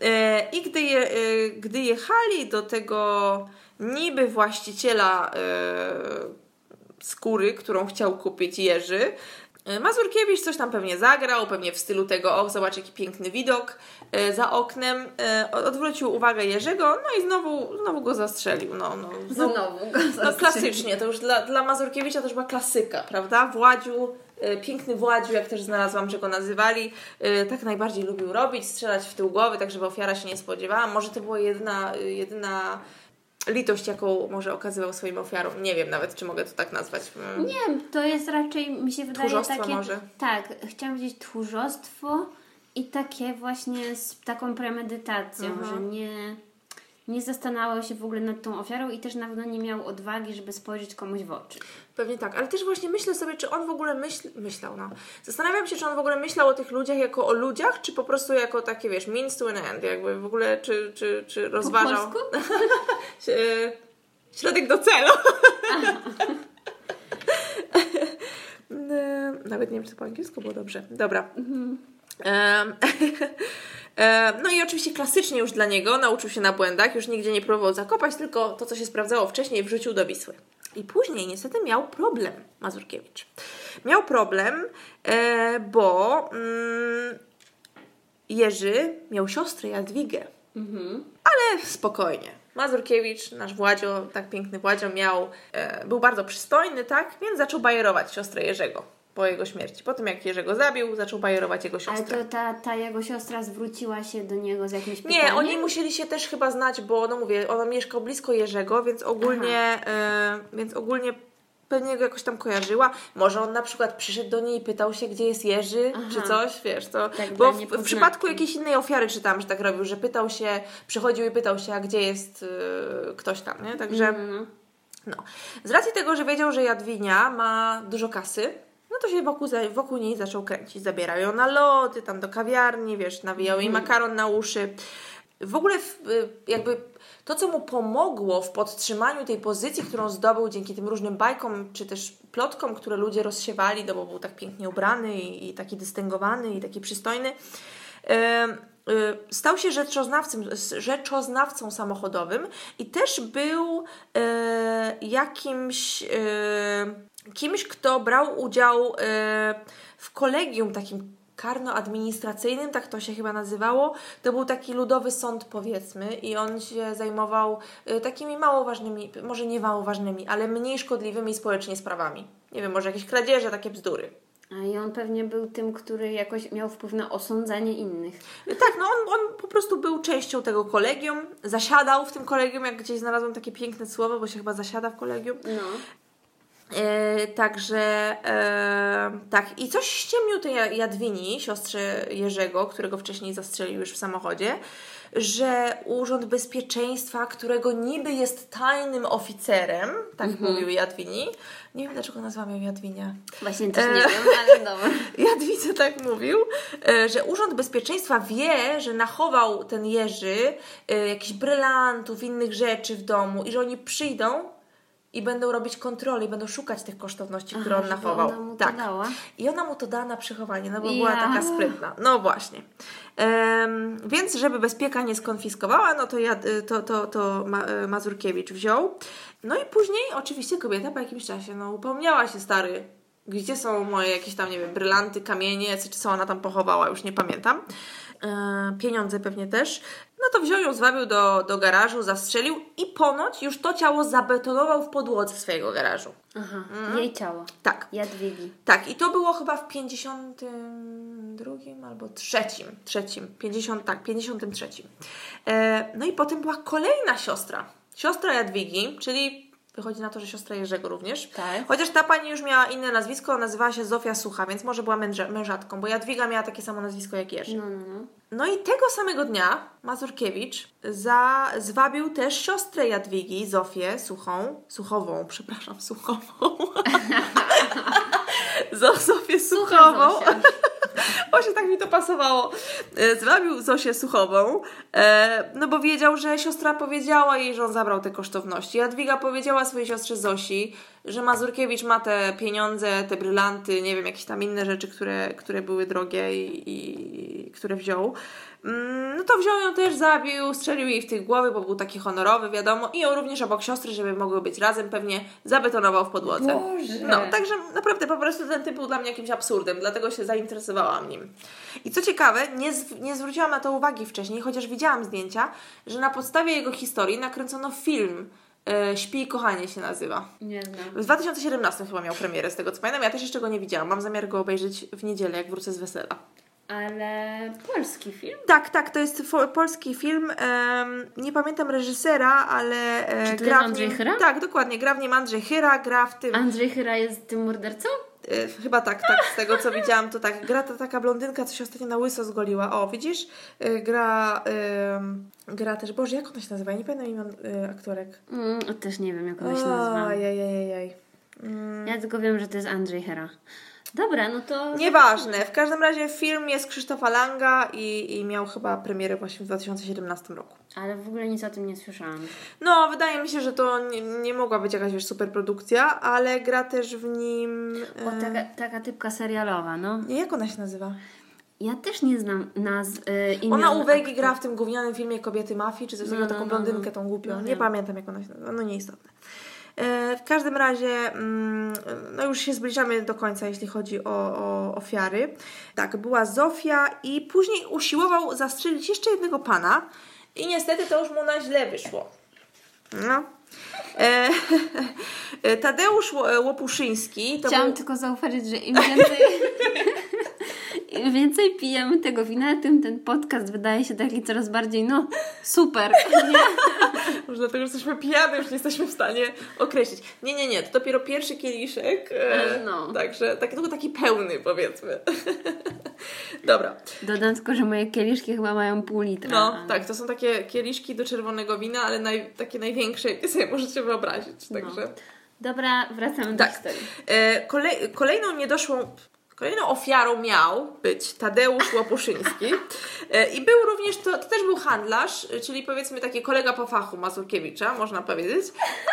E, I gdy, je, e, gdy jechali do tego niby właściciela skóry, którą chciał kupić Jerzy, Mazurkiewicz coś tam pewnie zagrał, pewnie w stylu tego, o zobacz jaki piękny widok e, za oknem. E, odwrócił uwagę Jerzego, no i znowu, znowu go zastrzelił. No, no, znowu, znowu go zastrzelił. No klasycznie, to już dla, dla Mazurkiewicza to już była klasyka, prawda? Władziu, piękny Władziu, jak też znalazłam, że go nazywali, tak najbardziej lubił robić, strzelać w tył głowy, tak żeby ofiara się nie spodziewała. Może to była jedyna, jedyna litość, jaką może okazywał swoim ofiarom. Nie wiem nawet, czy mogę to tak nazwać. Mm. Nie, to jest raczej, mi się wydaje, takie... może. Tak, chciałam powiedzieć tchórzostwo i takie właśnie z taką premedytacją, mhm. że nie, nie zastanawiał się w ogóle nad tą ofiarą i też na pewno nie miał odwagi, żeby spojrzeć komuś w oczy. Pewnie tak, ale też właśnie myślę sobie, czy on w ogóle myśl, myślał, no. Zastanawiam się, czy on w ogóle myślał o tych ludziach jako o ludziach, czy po prostu jako takie, wiesz, means to an end, jakby w ogóle, czy, czy, czy rozważał... Po Środek do celu. Nawet nie wiem, czy to po angielsku było dobrze. Dobra. Mhm. No i oczywiście klasycznie już dla niego nauczył się na błędach, już nigdzie nie próbował zakopać, tylko to, co się sprawdzało wcześniej, wrzucił do Wisły. I później niestety miał problem Mazurkiewicz. Miał problem, e, bo mm, Jerzy miał siostrę Jadwigę. Mhm. Ale spokojnie. Mazurkiewicz, nasz Władzio, tak piękny Władzio, miał, e, był bardzo przystojny, tak? Więc zaczął bajerować siostrę Jerzego po jego śmierci. Po tym, jak Jerzego zabił, zaczął bajerować jego siostrę. Ale to ta, ta jego siostra zwróciła się do niego z jakimś pytaniem? Nie, oni musieli się też chyba znać, bo no mówię, ona mieszkał blisko Jerzego, więc ogólnie, y, więc ogólnie pewnie go jakoś tam kojarzyła. Może on na przykład przyszedł do niej i pytał się, gdzie jest Jerzy, Aha. czy coś, wiesz, to... Tak, bo w, w, przypadku jakiejś innej ofiary czytam, że tak robił, że pytał się, przychodził i pytał się, a gdzie jest y, ktoś tam, nie? Także... Mm. No. Z racji tego, że wiedział, że Jadwinia ma dużo kasy, no to się wokół, wokół niej zaczął kręcić. Zabierał ją na lody, tam do kawiarni, wiesz, nawijał jej mhm. makaron na uszy. W ogóle y, jakby to, co mu pomogło w podtrzymaniu tej pozycji, którą zdobył dzięki tym różnym bajkom, czy też plotkom, które ludzie rozsiewali, no bo był tak pięknie ubrany i, i taki dystyngowany i taki przystojny, y, stał się rzeczoznawcą, rzeczoznawcą samochodowym i też był y, jakimś kimś, kto brał udział e, w kolegium takim karno-administracyjnym, tak to się chyba nazywało. To był taki ludowy sąd, powiedzmy, i on się zajmował e, takimi mało ważnymi, może nie mało ważnymi, ale mniej szkodliwymi społecznie sprawami. Nie wiem, może jakieś kradzieże, takie bzdury. A i on pewnie był tym, który jakoś miał wpływ na osądzanie innych. Tak, no on, on po prostu był częścią tego kolegium, zasiadał w tym kolegium, jak gdzieś znalazłam takie piękne słowo, bo się chyba zasiada w kolegium. No. E, także e, tak, i coś ściemnił tej Jadwini, siostrze Jerzego, którego wcześniej zastrzelił już w samochodzie, że Urząd Bezpieczeństwa, którego niby jest tajnym oficerem, tak Mhm. mówił Jadwini. Nie wiem dlaczego nazwałam ją Jadwinia. Właśnie też nie E. wiem, ale dobra. Jadwice tak mówił, że Urząd Bezpieczeństwa wie, że nachował ten Jerzy jakichś brylantów, innych rzeczy w domu i że oni przyjdą i będą robić kontrolę i będą szukać tych kosztowności, które Aha, on żeby nachował. ona mu to tak. dała? I ona mu to da na przechowanie, no bo Ja. była taka sprytna. No właśnie. Em, więc, żeby bezpieka nie skonfiskowała, no to, ja, to, to, to Ma, e, Mazurkiewicz wziął. No i później oczywiście kobieta po jakimś czasie no, upomniała się stary, gdzie są moje jakieś tam, nie wiem, brylanty, kamienie, czy co ona tam pochowała, już nie pamiętam. E, pieniądze pewnie też. No to wziął ją, zwabił do, do garażu, zastrzelił i ponoć już to ciało zabetonował w podłodze swojego garażu. Aha, Mhm. jej ciało. Tak. Jadwigi. Tak, i to było chyba w 52 albo trzecim, trzecim, 50, tak, 53. E, no i potem była kolejna siostra, siostra Jadwigi, czyli wychodzi na to, że siostra Jerzego również. Tak. Chociaż ta pani już miała inne nazwisko, nazywała się Zofia Sucha, więc może była mężatką, bo Jadwiga miała takie samo nazwisko jak Jerzy. No, no, no. No i tego samego dnia Mazurkiewicz za, zwabił też siostrę Jadwigi, Zofię Suchą, Suchową, przepraszam, Suchową. Zo- Zofię Suchową. Zosia. Właśnie tak mi to pasowało. E, Zwabił Zosię Suchową, e, no bo wiedział, że siostra powiedziała jej, że on zabrał te kosztowności. Jadwiga powiedziała swojej siostrze Zosi, że Mazurkiewicz ma te pieniądze, te brylanty, nie wiem, jakieś tam inne rzeczy, które, które były drogie i, i które wziął. Mm, No to wziął ją też, zabił, strzelił jej w tych głowy, bo był taki honorowy, wiadomo, i ją również obok siostry, żeby mogły być razem, pewnie zabetonował w podłodze. Boże. No, także naprawdę po prostu ten typ był dla mnie jakimś absurdem, dlatego się zainteresowałam nim. I co ciekawe, nie, zw- nie zwróciłam na to uwagi wcześniej, chociaż widziałam zdjęcia, że na podstawie jego historii nakręcono film e, Śpi i kochanie się nazywa. Nie znam. W 2017 chyba miał premierę, z tego co pamiętam. Ja też jeszcze go nie widziałam. Mam zamiar go obejrzeć w niedzielę, jak wrócę z wesela. Ale polski film? Tak, tak, to jest fo- polski film. em, nie pamiętam reżysera, ale e, Czy to gra jest w Andrzej nim, Chyra? Tak, dokładnie. Gra w nim Andrzej Chyra, gra w tym. Andrzej Chyra jest tym mordercą? E, chyba tak, tak, z tego co widziałam, to tak. Gra ta taka blondynka, co się ostatnio na łyso zgoliła. O, widzisz? E, gra, em, gra też, Boże, jak ona się nazywa? Ja nie pamiętam imion e, aktorek. Mm, też nie wiem, jak ona się nazywa. Ojej, Mm. Ja tylko wiem, że to jest Andrzej Chyra. Dobra, no to... Nieważne. W każdym razie film jest Krzysztofa Langa i, i miał chyba premierę właśnie w 2017 roku. Ale w ogóle nic o tym nie słyszałam. No, wydaje mi się, że to nie, nie mogła być jakaś wiesz, super produkcja, ale gra też w nim. O, e, taka, taka typka serialowa, no. Jak ona się nazywa? Ja też nie znam nazw y, imion. Ona u Wegi gra w tym gównianym filmie Kobiety Mafii, czy coś takiego, No, no, taką no, blondynkę, no. tą głupią. No nie pamiętam, jak ona się nazywa. No, nieistotne. W każdym razie, mm, no już się zbliżamy do końca, jeśli chodzi o, o ofiary. Tak, była Zofia i później usiłował zastrzelić jeszcze jednego pana i niestety to już mu na źle wyszło. No. E, Tadeusz Ło- Łopuszyński to Chciałam był... tylko zauważyć, że im więcej, im więcej pijemy tego wina, tym ten podcast wydaje się taki coraz bardziej, no, super. Może dlatego, że jesteśmy pijane, już nie jesteśmy w stanie określić. Nie, nie, nie, to dopiero pierwszy kieliszek. e, No. Także tak, tylko taki pełny, powiedzmy. Dobra. Dodam tylko, że moje kieliszki chyba mają pół litra. No, tak, to są takie kieliszki do czerwonego wina, ale naj, takie największe, jakie sobie możecie wyobrazić. Także. Dobra, wracamy do Tak. historii. E, kolej, kolejną niedoszłą. Kolejną ofiarą miał być Tadeusz Łopuszyński e, i był również, to, to też był handlarz, e, czyli powiedzmy taki kolega po fachu Mazurkiewicza, można powiedzieć,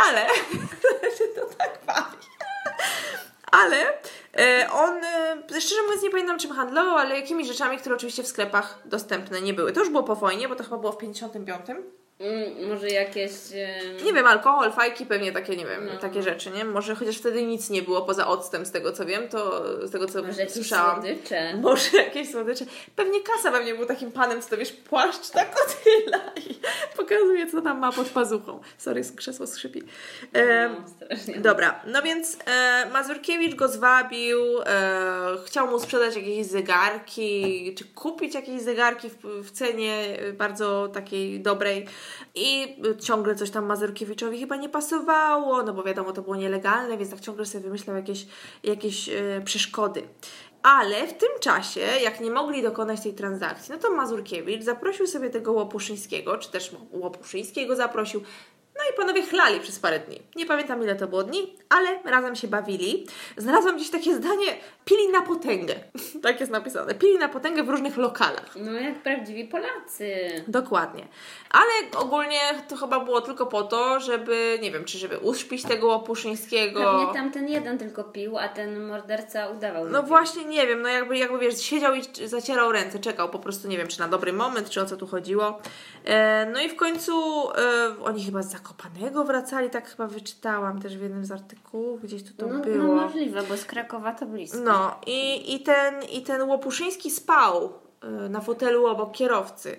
ale się to tak bawi. Ale e, on, szczerze mówiąc, nie pamiętam czym handlował, ale jakimiś rzeczami, które oczywiście w sklepach dostępne nie były. To już było po wojnie, bo to chyba było w 55. Mm, może jakieś... Nie wiem, alkohol, fajki, pewnie takie, nie wiem, No. takie rzeczy, nie? Może chociaż wtedy nic nie było poza octem, z tego co wiem, to z tego co Może jakieś słyszałam. słodycze. Może jakieś słodycze. Pewnie kasa pewnie był takim panem, co to wiesz, płaszcz tak otyla i pokazuje, co tam ma pod pazuchą. Sorry, krzesło skrzypi. No, strasznie. Dobra, no więc e, Mazurkiewicz go zwabił, e, chciał mu sprzedać jakieś zegarki, czy kupić jakieś zegarki w, w cenie e, bardzo takiej dobrej. I ciągle coś tam Mazurkiewiczowi chyba nie pasowało, no bo wiadomo, to było nielegalne, więc tak ciągle sobie wymyślał jakieś, jakieś yy, przeszkody. Ale w tym czasie, jak nie mogli dokonać tej transakcji, no to Mazurkiewicz zaprosił sobie tego Łopuszyńskiego, czy też Łopuszyńskiego zaprosił, no i panowie chlali przez parę dni. Nie pamiętam ile to było dni, ale razem się bawili. Znalazłam gdzieś takie zdanie, pili na potęgę. tak jest napisane. Pili na potęgę w różnych lokalach. No jak prawdziwi Polacy. Dokładnie. Ale ogólnie to chyba było tylko po to, żeby, nie wiem, czy żeby uśpić tego Łopuszyńskiego. Pewnie tam ten jeden tylko pił, a ten morderca udawał. No właśnie, nie wiem, no jakby, jakby wiesz, siedział i zacierał ręce, czekał po prostu, nie wiem, czy na dobry moment, czy o co tu chodziło. E, no i w końcu e, oni chyba z Zakopanego wracali, tak chyba wyczytałam też w jednym z artykułów, gdzieś tu to no, było. No możliwe, bo z Krakowa to blisko. No i, i, ten, i ten Łopuszyński spał e, na fotelu obok kierowcy.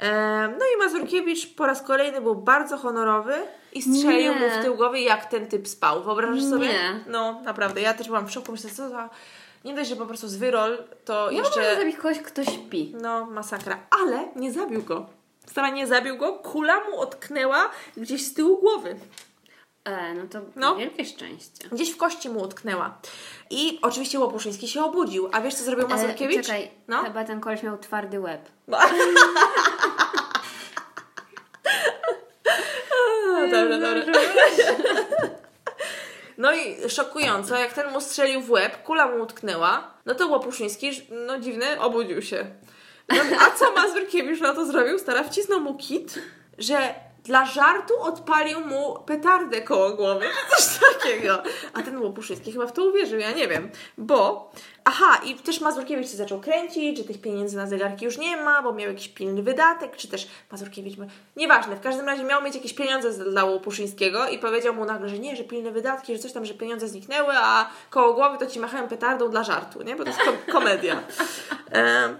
E, no i Mazurkiewicz po raz kolejny był bardzo honorowy i strzelił Nie. mu w tył głowy, jak ten typ spał. Wyobrażasz sobie? Nie. No, naprawdę. Ja też byłam w szoku. Myślę, co za... Nie dość, że po prostu z wyrol, to Ja jeszcze... mogę zabić kogoś, kto śpi. No, masakra. Ale nie zabił go. Wcale nie zabił go. Kula mu utknęła gdzieś z tyłu głowy. E, no to No. wielkie szczęście. Gdzieś w kości mu utknęła. I oczywiście Łopuszyński się obudził. A wiesz, co zrobił Mazurkiewicz? E, czekaj, no. chyba ten koleś miał twardy łeb. No, dobra, dobra. No i szokująco, jak ten mu strzelił w łeb, kula mu utknęła, no to Łopuszyński, no dziwny, obudził się. No, a co Mazurkiewicz na to zrobił? Stara wcisnął mu kit, że dla żartu odpalił mu petardę koło głowy, czy coś takiego. A ten Łopuszyński chyba w to uwierzył, ja nie wiem. Bo, aha, i też Mazurkiewicz się zaczął kręcić, że tych pieniędzy na zegarki już nie ma, bo miał jakiś pilny wydatek, czy też Mazurkiewicz, nieważne, w każdym razie miał mieć jakieś pieniądze dla Łopuszyńskiego i powiedział mu nagle, że nie, że pilne wydatki, że coś tam, że pieniądze zniknęły, a koło głowy to ci machałem petardą dla żartu, nie? Bo to jest kom- komedia. E,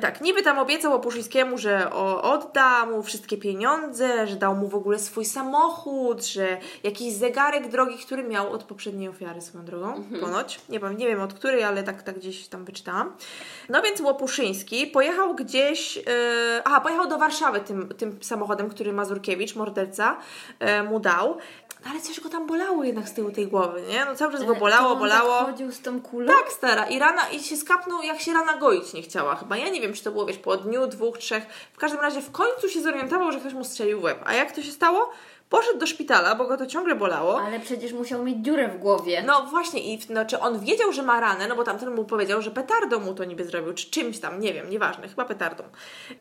tak, niby tam obiecał Opuszyńskiemu, że o, odda mu wszystkie pieniądze, że dał mu w ogóle swój samochód, że jakiś zegarek drogi, który miał od poprzedniej ofiary swoją drogą, ponoć. Nie wiem, nie wiem od której, ale tak, tak gdzieś tam wyczytałam. No więc Łopuszyński pojechał gdzieś, e, aha, pojechał do Warszawy tym, tym samochodem, który Mazurkiewicz, morderca, e, mu dał. No ale coś go tam bolało jednak z tyłu tej głowy, nie? No cały czas go bolało, to on bolało. Tak chodził z tą kulą? Tak, stara. I rana, i się skapnął, jak się rana goić nie chciała chyba. Ja nie wiem, czy to było, wiesz, po dniu, dwóch, trzech. W każdym razie w końcu się zorientował, że ktoś mu strzelił w łeb. A jak to się stało? Poszedł do szpitala, bo go to ciągle bolało. Ale przecież musiał mieć dziurę w głowie. No właśnie, i znaczy on wiedział, że ma ranę, no bo tamten mu powiedział, że petardą mu to niby zrobił, czy czymś tam, nie wiem, nieważne, chyba petardą.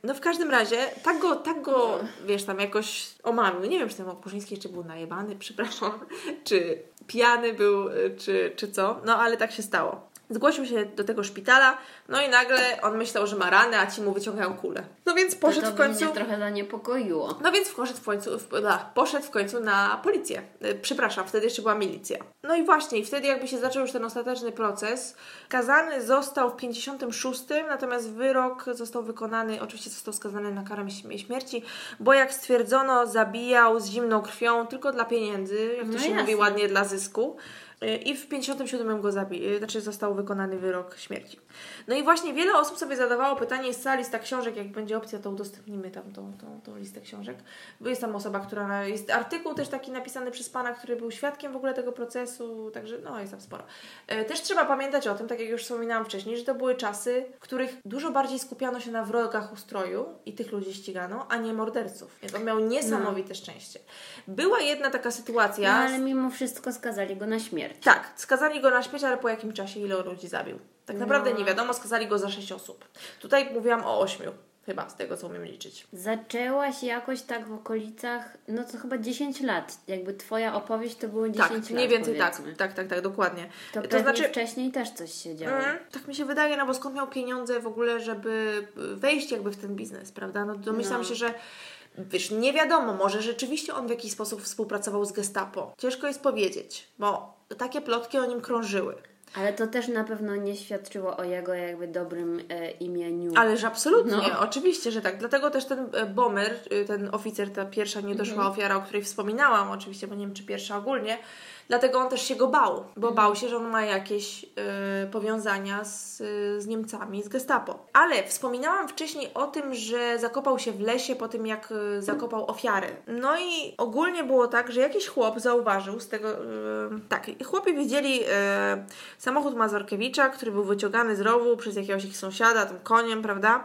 No w każdym razie, tak go, tak go, wiesz, tam jakoś omamił. Nie wiem, czy ten Opuszyński jeszcze był najebany, przepraszam, czy pijany był, czy, czy co, no ale tak się stało. Zgłosił się do tego szpitala, no i nagle on myślał, że ma ranę, a ci mu wyciągają kulę. No więc to, poszedł to w by końcu... mnie trochę zaniepokoiło. No więc poszedł w końcu, w, da, poszedł w końcu na policję. E, Przepraszam, wtedy jeszcze była milicja. No i właśnie, i wtedy jakby się zaczął już ten ostateczny proces. Kazany został w 56, natomiast wyrok został wykonany, oczywiście został skazany na karę śm- śmierci, bo jak stwierdzono, zabijał z zimną krwią tylko dla pieniędzy, jak to No się jasne. mówi ładnie, dla zysku. I w 57 go zabi- e, znaczy został wykonany wyrok śmierci. No i właśnie wiele osób sobie zadawało pytanie z cała lista książek, jak będzie opcja, to udostępnimy tam tą, tą, tą listę książek. Bo jest tam osoba, która jest artykuł też taki napisany przez pana, który był świadkiem w ogóle tego procesu, także no jest tam sporo. E, Też trzeba pamiętać o tym, tak jak już wspominałam wcześniej, że to były czasy, w których dużo bardziej skupiano się na wrogach ustroju i tych ludzi ścigano, a nie morderców. Więc on miał niesamowite szczęście. Była jedna taka No sytuacja. ale mimo wszystko skazali go na śmierć. Tak, skazali go na śmierć, ale po jakim czasie ile ludzi zabił? Tak naprawdę No. nie wiadomo, skazali go za sześć osób. Tutaj mówiłam o ośmiu, chyba z tego co umiem liczyć. Zaczęłaś jakoś tak w okolicach, no to chyba 10 lat. Jakby twoja opowieść to było 10 Tak, lat. mniej więcej tak, powiedzmy. tak, tak, tak, dokładnie. To, To znaczy- wcześniej też coś się działo. Mm, tak mi się wydaje, no bo skąd miał pieniądze w ogóle, żeby wejść jakby w ten biznes, prawda? No domyślam No. się, że wiesz, nie wiadomo, może rzeczywiście on w jakiś sposób współpracował z gestapo. Ciężko jest powiedzieć, bo takie plotki o nim krążyły. Ale to też na pewno nie świadczyło o jego jakby dobrym e, imieniu. Ależ absolutnie, No. oczywiście, że tak. Dlatego też ten e, bomber, y, ten oficer, ta pierwsza niedoszła Mhm. ofiara, o której wspominałam, oczywiście, bo nie wiem, czy pierwsza ogólnie, Dlatego on też się go bał, bo bał się, że on ma jakieś y, powiązania z, z Niemcami, z Gestapo. Ale wspominałam wcześniej o tym, że zakopał się w lesie po tym, jak y, zakopał ofiarę. No i ogólnie było tak, że jakiś chłop zauważył z tego. Y, tak, chłopi widzieli y, samochód Mazurkiewicza, który był wyciągany z rowu przez jakiegoś ich sąsiada, tym koniem, prawda?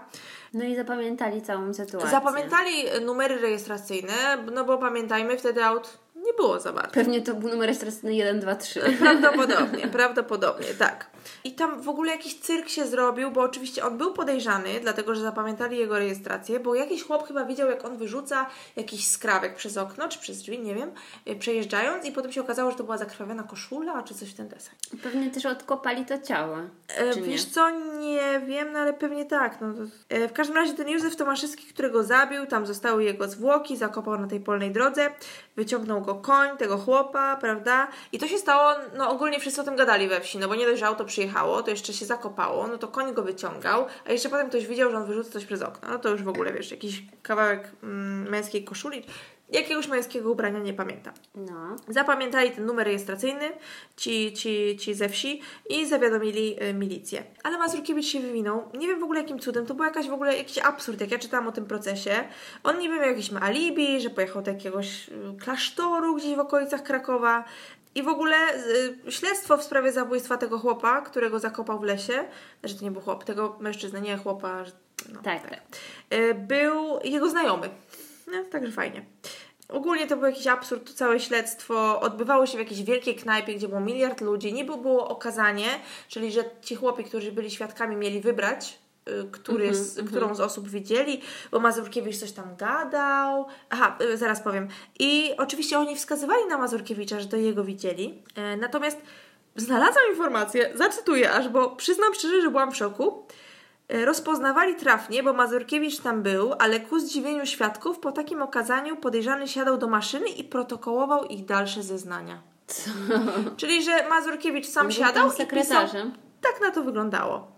No i zapamiętali całą sytuację. Zapamiętali numery rejestracyjne, no bo pamiętajmy, wtedy aut nie było za bardzo. Pewnie to był numer rejestracyjny 1, 2, 3. Prawdopodobnie, prawdopodobnie, tak. I tam w ogóle jakiś cyrk się zrobił, bo oczywiście on był podejrzany, dlatego że zapamiętali jego rejestrację, bo jakiś chłop chyba widział, jak on wyrzuca jakiś skrawek przez okno, czy przez drzwi, nie wiem, y, przejeżdżając i potem się okazało, że to była zakrwawiona koszula, czy coś w ten deseń. Pewnie też odkopali to ciało. E, wiesz nie? co, nie wiem, no ale pewnie tak. No, to, e, w każdym razie ten Józef Tomaszewski, którego zabił, tam zostały jego zwłoki, zakopał na tej polnej drodze, wyciągnął go koń, tego chłopa, prawda? I to się stało, no ogólnie wszyscy o tym gadali we wsi, no bo nie dość, że auto przyjechało, to jeszcze się zakopało, no to koń go wyciągał, a jeszcze potem ktoś widział, że on wyrzuca coś przez okno. No to już w ogóle, wiesz, jakiś kawałek mm, męskiej koszuli, jakiegoś męskiego ubrania, nie pamiętam. No. Zapamiętali ten numer rejestracyjny ci, ci, ci ze wsi i zawiadomili y, milicję. Ale Mazurkiewicz się wywinął. Nie wiem w ogóle jakim cudem. To był jakaś w ogóle jakiś absurd, jak ja czytałam o tym procesie. On niby miał jakieś ma alibi, że pojechał do jakiegoś y, klasztoru gdzieś w okolicach Krakowa. I w ogóle y, śledztwo w sprawie zabójstwa tego chłopa, którego zakopał w lesie, znaczy to nie był chłop, tego mężczyzny, nie chłopa, no, Tak, tak. y, był jego znajomy. No, także fajnie. Ogólnie to był jakiś absurd, to całe śledztwo odbywało się w jakiejś wielkiej knajpie, gdzie było miliard ludzi, niby było okazanie, czyli że ci chłopi, którzy byli świadkami, mieli wybrać, który z, którą z osób widzieli, bo Mazurkiewicz coś tam gadał. Aha, y, zaraz powiem. I oczywiście oni wskazywali na Mazurkiewicza, że to jego widzieli. E, natomiast znalazłam informację, zacytuję aż, bo przyznam szczerze, że byłam w szoku. E, Rozpoznawali trafnie, bo Mazurkiewicz tam był, ale ku zdziwieniu świadków po takim okazaniu podejrzany siadał do maszyny i protokołował ich dalsze zeznania. Co? Czyli, że Mazurkiewicz sam Był siadał tam i pisał... sekretarzem. Tak na to wyglądało.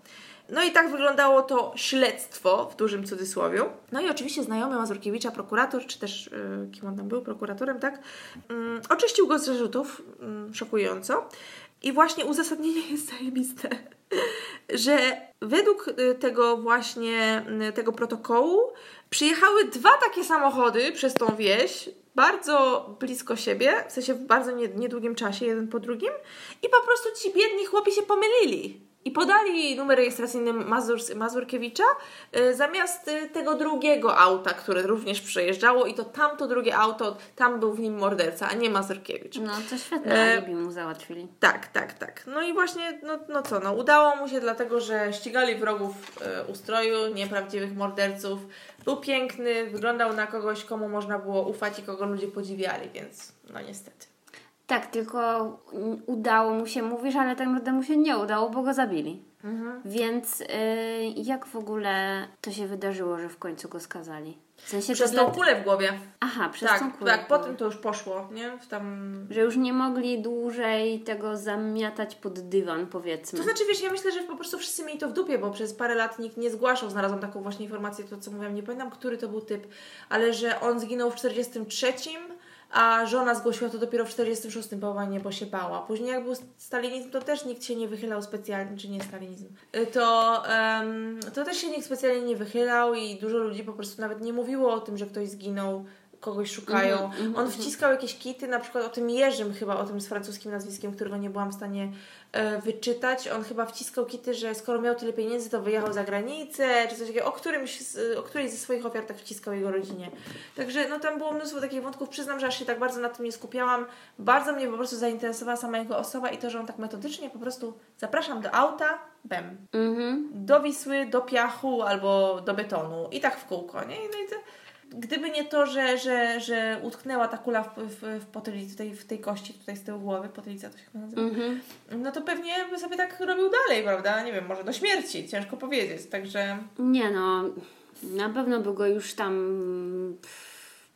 No i tak wyglądało to śledztwo, w dużym cudzysłowie. No i oczywiście znajomy Mazurkiewicza, prokurator, czy też y, kim on tam był, prokuratorem, tak? Ym, oczyścił go z zarzutów, ym, szokująco. I właśnie uzasadnienie jest zajebiste, że według y, tego właśnie, y, tego protokołu przyjechały dwa takie samochody przez tą wieś, bardzo blisko siebie, w sensie w bardzo nie- niedługim czasie, jeden po drugim i po prostu ci biedni chłopi się pomylili. I podali numer rejestracyjny Mazur, Mazurkiewicza y, zamiast y, tego drugiego auta, które również przejeżdżało i to tamto drugie auto, tam był w nim morderca, a nie Mazurkiewicz. No to świetne E, alibi mu załatwili. Tak, tak, tak. No i właśnie, no, no co, no udało mu się dlatego, że ścigali wrogów e, ustroju, nieprawdziwych morderców. Był piękny, wyglądał na kogoś, komu można było ufać i kogo ludzie podziwiali, więc no niestety. Tak, tylko udało mu się, mówisz, ale tak naprawdę mu się nie udało, bo go zabili. Mhm. Więc y, jak w ogóle to się wydarzyło, że w końcu go skazali? W sensie Przez tą kulę w głowie. Aha, przez Tak, tą kulę. tak, potem to już poszło, nie? W Tam... Że już nie mogli dłużej tego zamiatać pod dywan, powiedzmy. To znaczy, wiesz, ja myślę, że po prostu wszyscy mieli to w dupie, bo przez parę lat nikt nie zgłaszał. Znalazłam taką właśnie informację, to co mówiłam, nie pamiętam, który to był typ, ale że on zginął w 43, a żona zgłosiła to dopiero w 46 powołanie, bo się bała. Później jak był stalinizm, to też nikt się nie wychylał specjalnie, czy nie stalinizm, y, to, em, to też się nikt specjalnie nie wychylał i dużo ludzi po prostu nawet nie mówiło o tym, że ktoś zginął, kogoś szukają. Mhm, On wciskał jakieś kity, na przykład o tym Jerzym chyba, o tym z francuskim nazwiskiem, którego nie byłam w stanie e, wyczytać. On chyba wciskał kity, że skoro miał tyle pieniędzy, to wyjechał za granicę, czy coś takiego. O, którymś z, o którejś ze swoich ofiar tak wciskał jego rodzinie. Także no tam było mnóstwo takich wątków. Przyznam, że aż się tak bardzo na tym nie skupiałam. Bardzo mnie po prostu zainteresowała sama jego osoba i to, że on tak metodycznie po prostu zapraszam do auta, bem. Mhm. Do Wisły, do piachu albo do betonu. I tak w kółko, nie? No i to, gdyby nie to, że, że, że utknęła ta kula w, w, w potylicy, tutaj, w tej kości, tutaj z tyłu głowy, potylica to się chyba nazywa, Mhm. no to pewnie by sobie tak robił dalej, prawda? Nie wiem, może do śmierci, ciężko powiedzieć. Także Nie no, na pewno by go już tam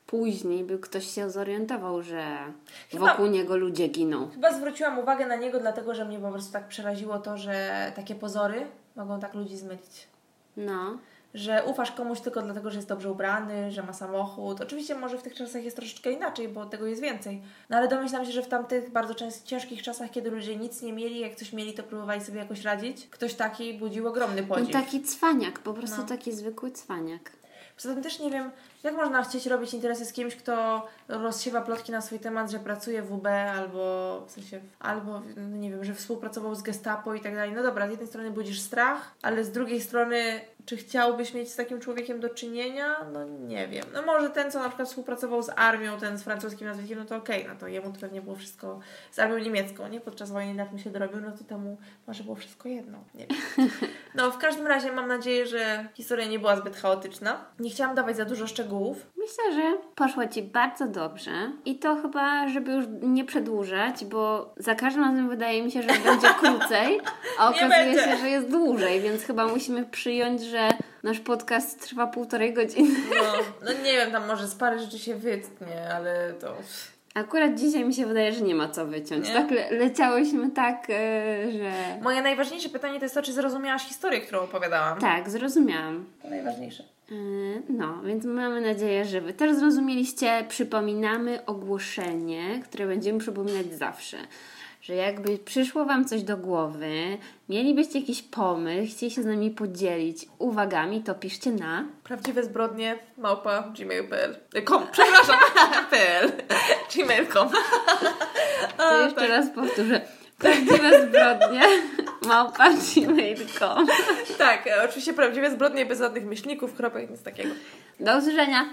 później by ktoś się zorientował, że Chyba- wokół niego ludzie giną. chyba zwróciłam uwagę na niego, dlatego że mnie po prostu tak przeraziło to, że takie pozory mogą tak ludzi zmylić. No. Że ufasz komuś tylko dlatego, że jest dobrze ubrany, że ma samochód. Oczywiście może w tych czasach jest troszeczkę inaczej, bo tego jest więcej. No ale domyślam się, że w tamtych bardzo często ciężkich czasach, kiedy ludzie nic nie mieli, jak coś mieli, to próbowali sobie jakoś radzić, ktoś taki budził ogromny No podziw. taki cwaniak, po prostu No. taki zwykły cwaniak. Poza tym też nie wiem, jak można chcieć robić interesy z kimś, kto rozsiewa plotki na swój temat, że pracuje w UB albo w sensie, albo no nie wiem, że współpracował z Gestapo i tak dalej. No dobra, z jednej strony budzisz strach, ale z drugiej strony, czy chciałbyś mieć z takim człowiekiem do czynienia? No nie wiem. No może ten, co na przykład współpracował z armią, ten z francuskim nazwiskiem, no to okej, no to jemu to pewnie było wszystko z armią niemiecką, nie? Podczas wojny na tym się dorobił, no to temu może było wszystko jedno. Nie wiem. No w każdym razie mam nadzieję, że historia nie była zbyt chaotyczna. Nie chciałam dawać za dużo szczegółów. Myślę, że poszło Ci bardzo dobrze i to chyba, żeby już nie przedłużać, bo za każdym razem wydaje mi się, że będzie krócej, a okazuje się, że jest dłużej, więc chyba musimy przyjąć, że nasz podcast trwa półtorej godziny. No, no nie wiem, tam może z parę rzeczy się wytnie, ale to... Akurat dzisiaj mi się wydaje, że nie ma co wyciąć. Nie? Tak le- leciałyśmy tak, e, że... Moje najważniejsze pytanie to jest to, czy zrozumiałaś historię, którą opowiadałam. Tak, zrozumiałam. To najważniejsze. Yy, No, więc mamy nadzieję, że Wy też zrozumieliście. Przypominamy ogłoszenie, które będziemy przypominać zawsze. Że jakby przyszło Wam coś do głowy, mielibyście jakiś pomysł, chcieli się z nami podzielić uwagami, to piszcie na Prawdziwe zbrodnie małpa gmail.pl kom, przepraszam, pl gmail.com To jeszcze tak. raz powtórzę. Prawdziwe zbrodnie małpa gmail.com Tak, e, oczywiście prawdziwe zbrodnie bez żadnych myślników, kropek, nic takiego. Do usłyszenia!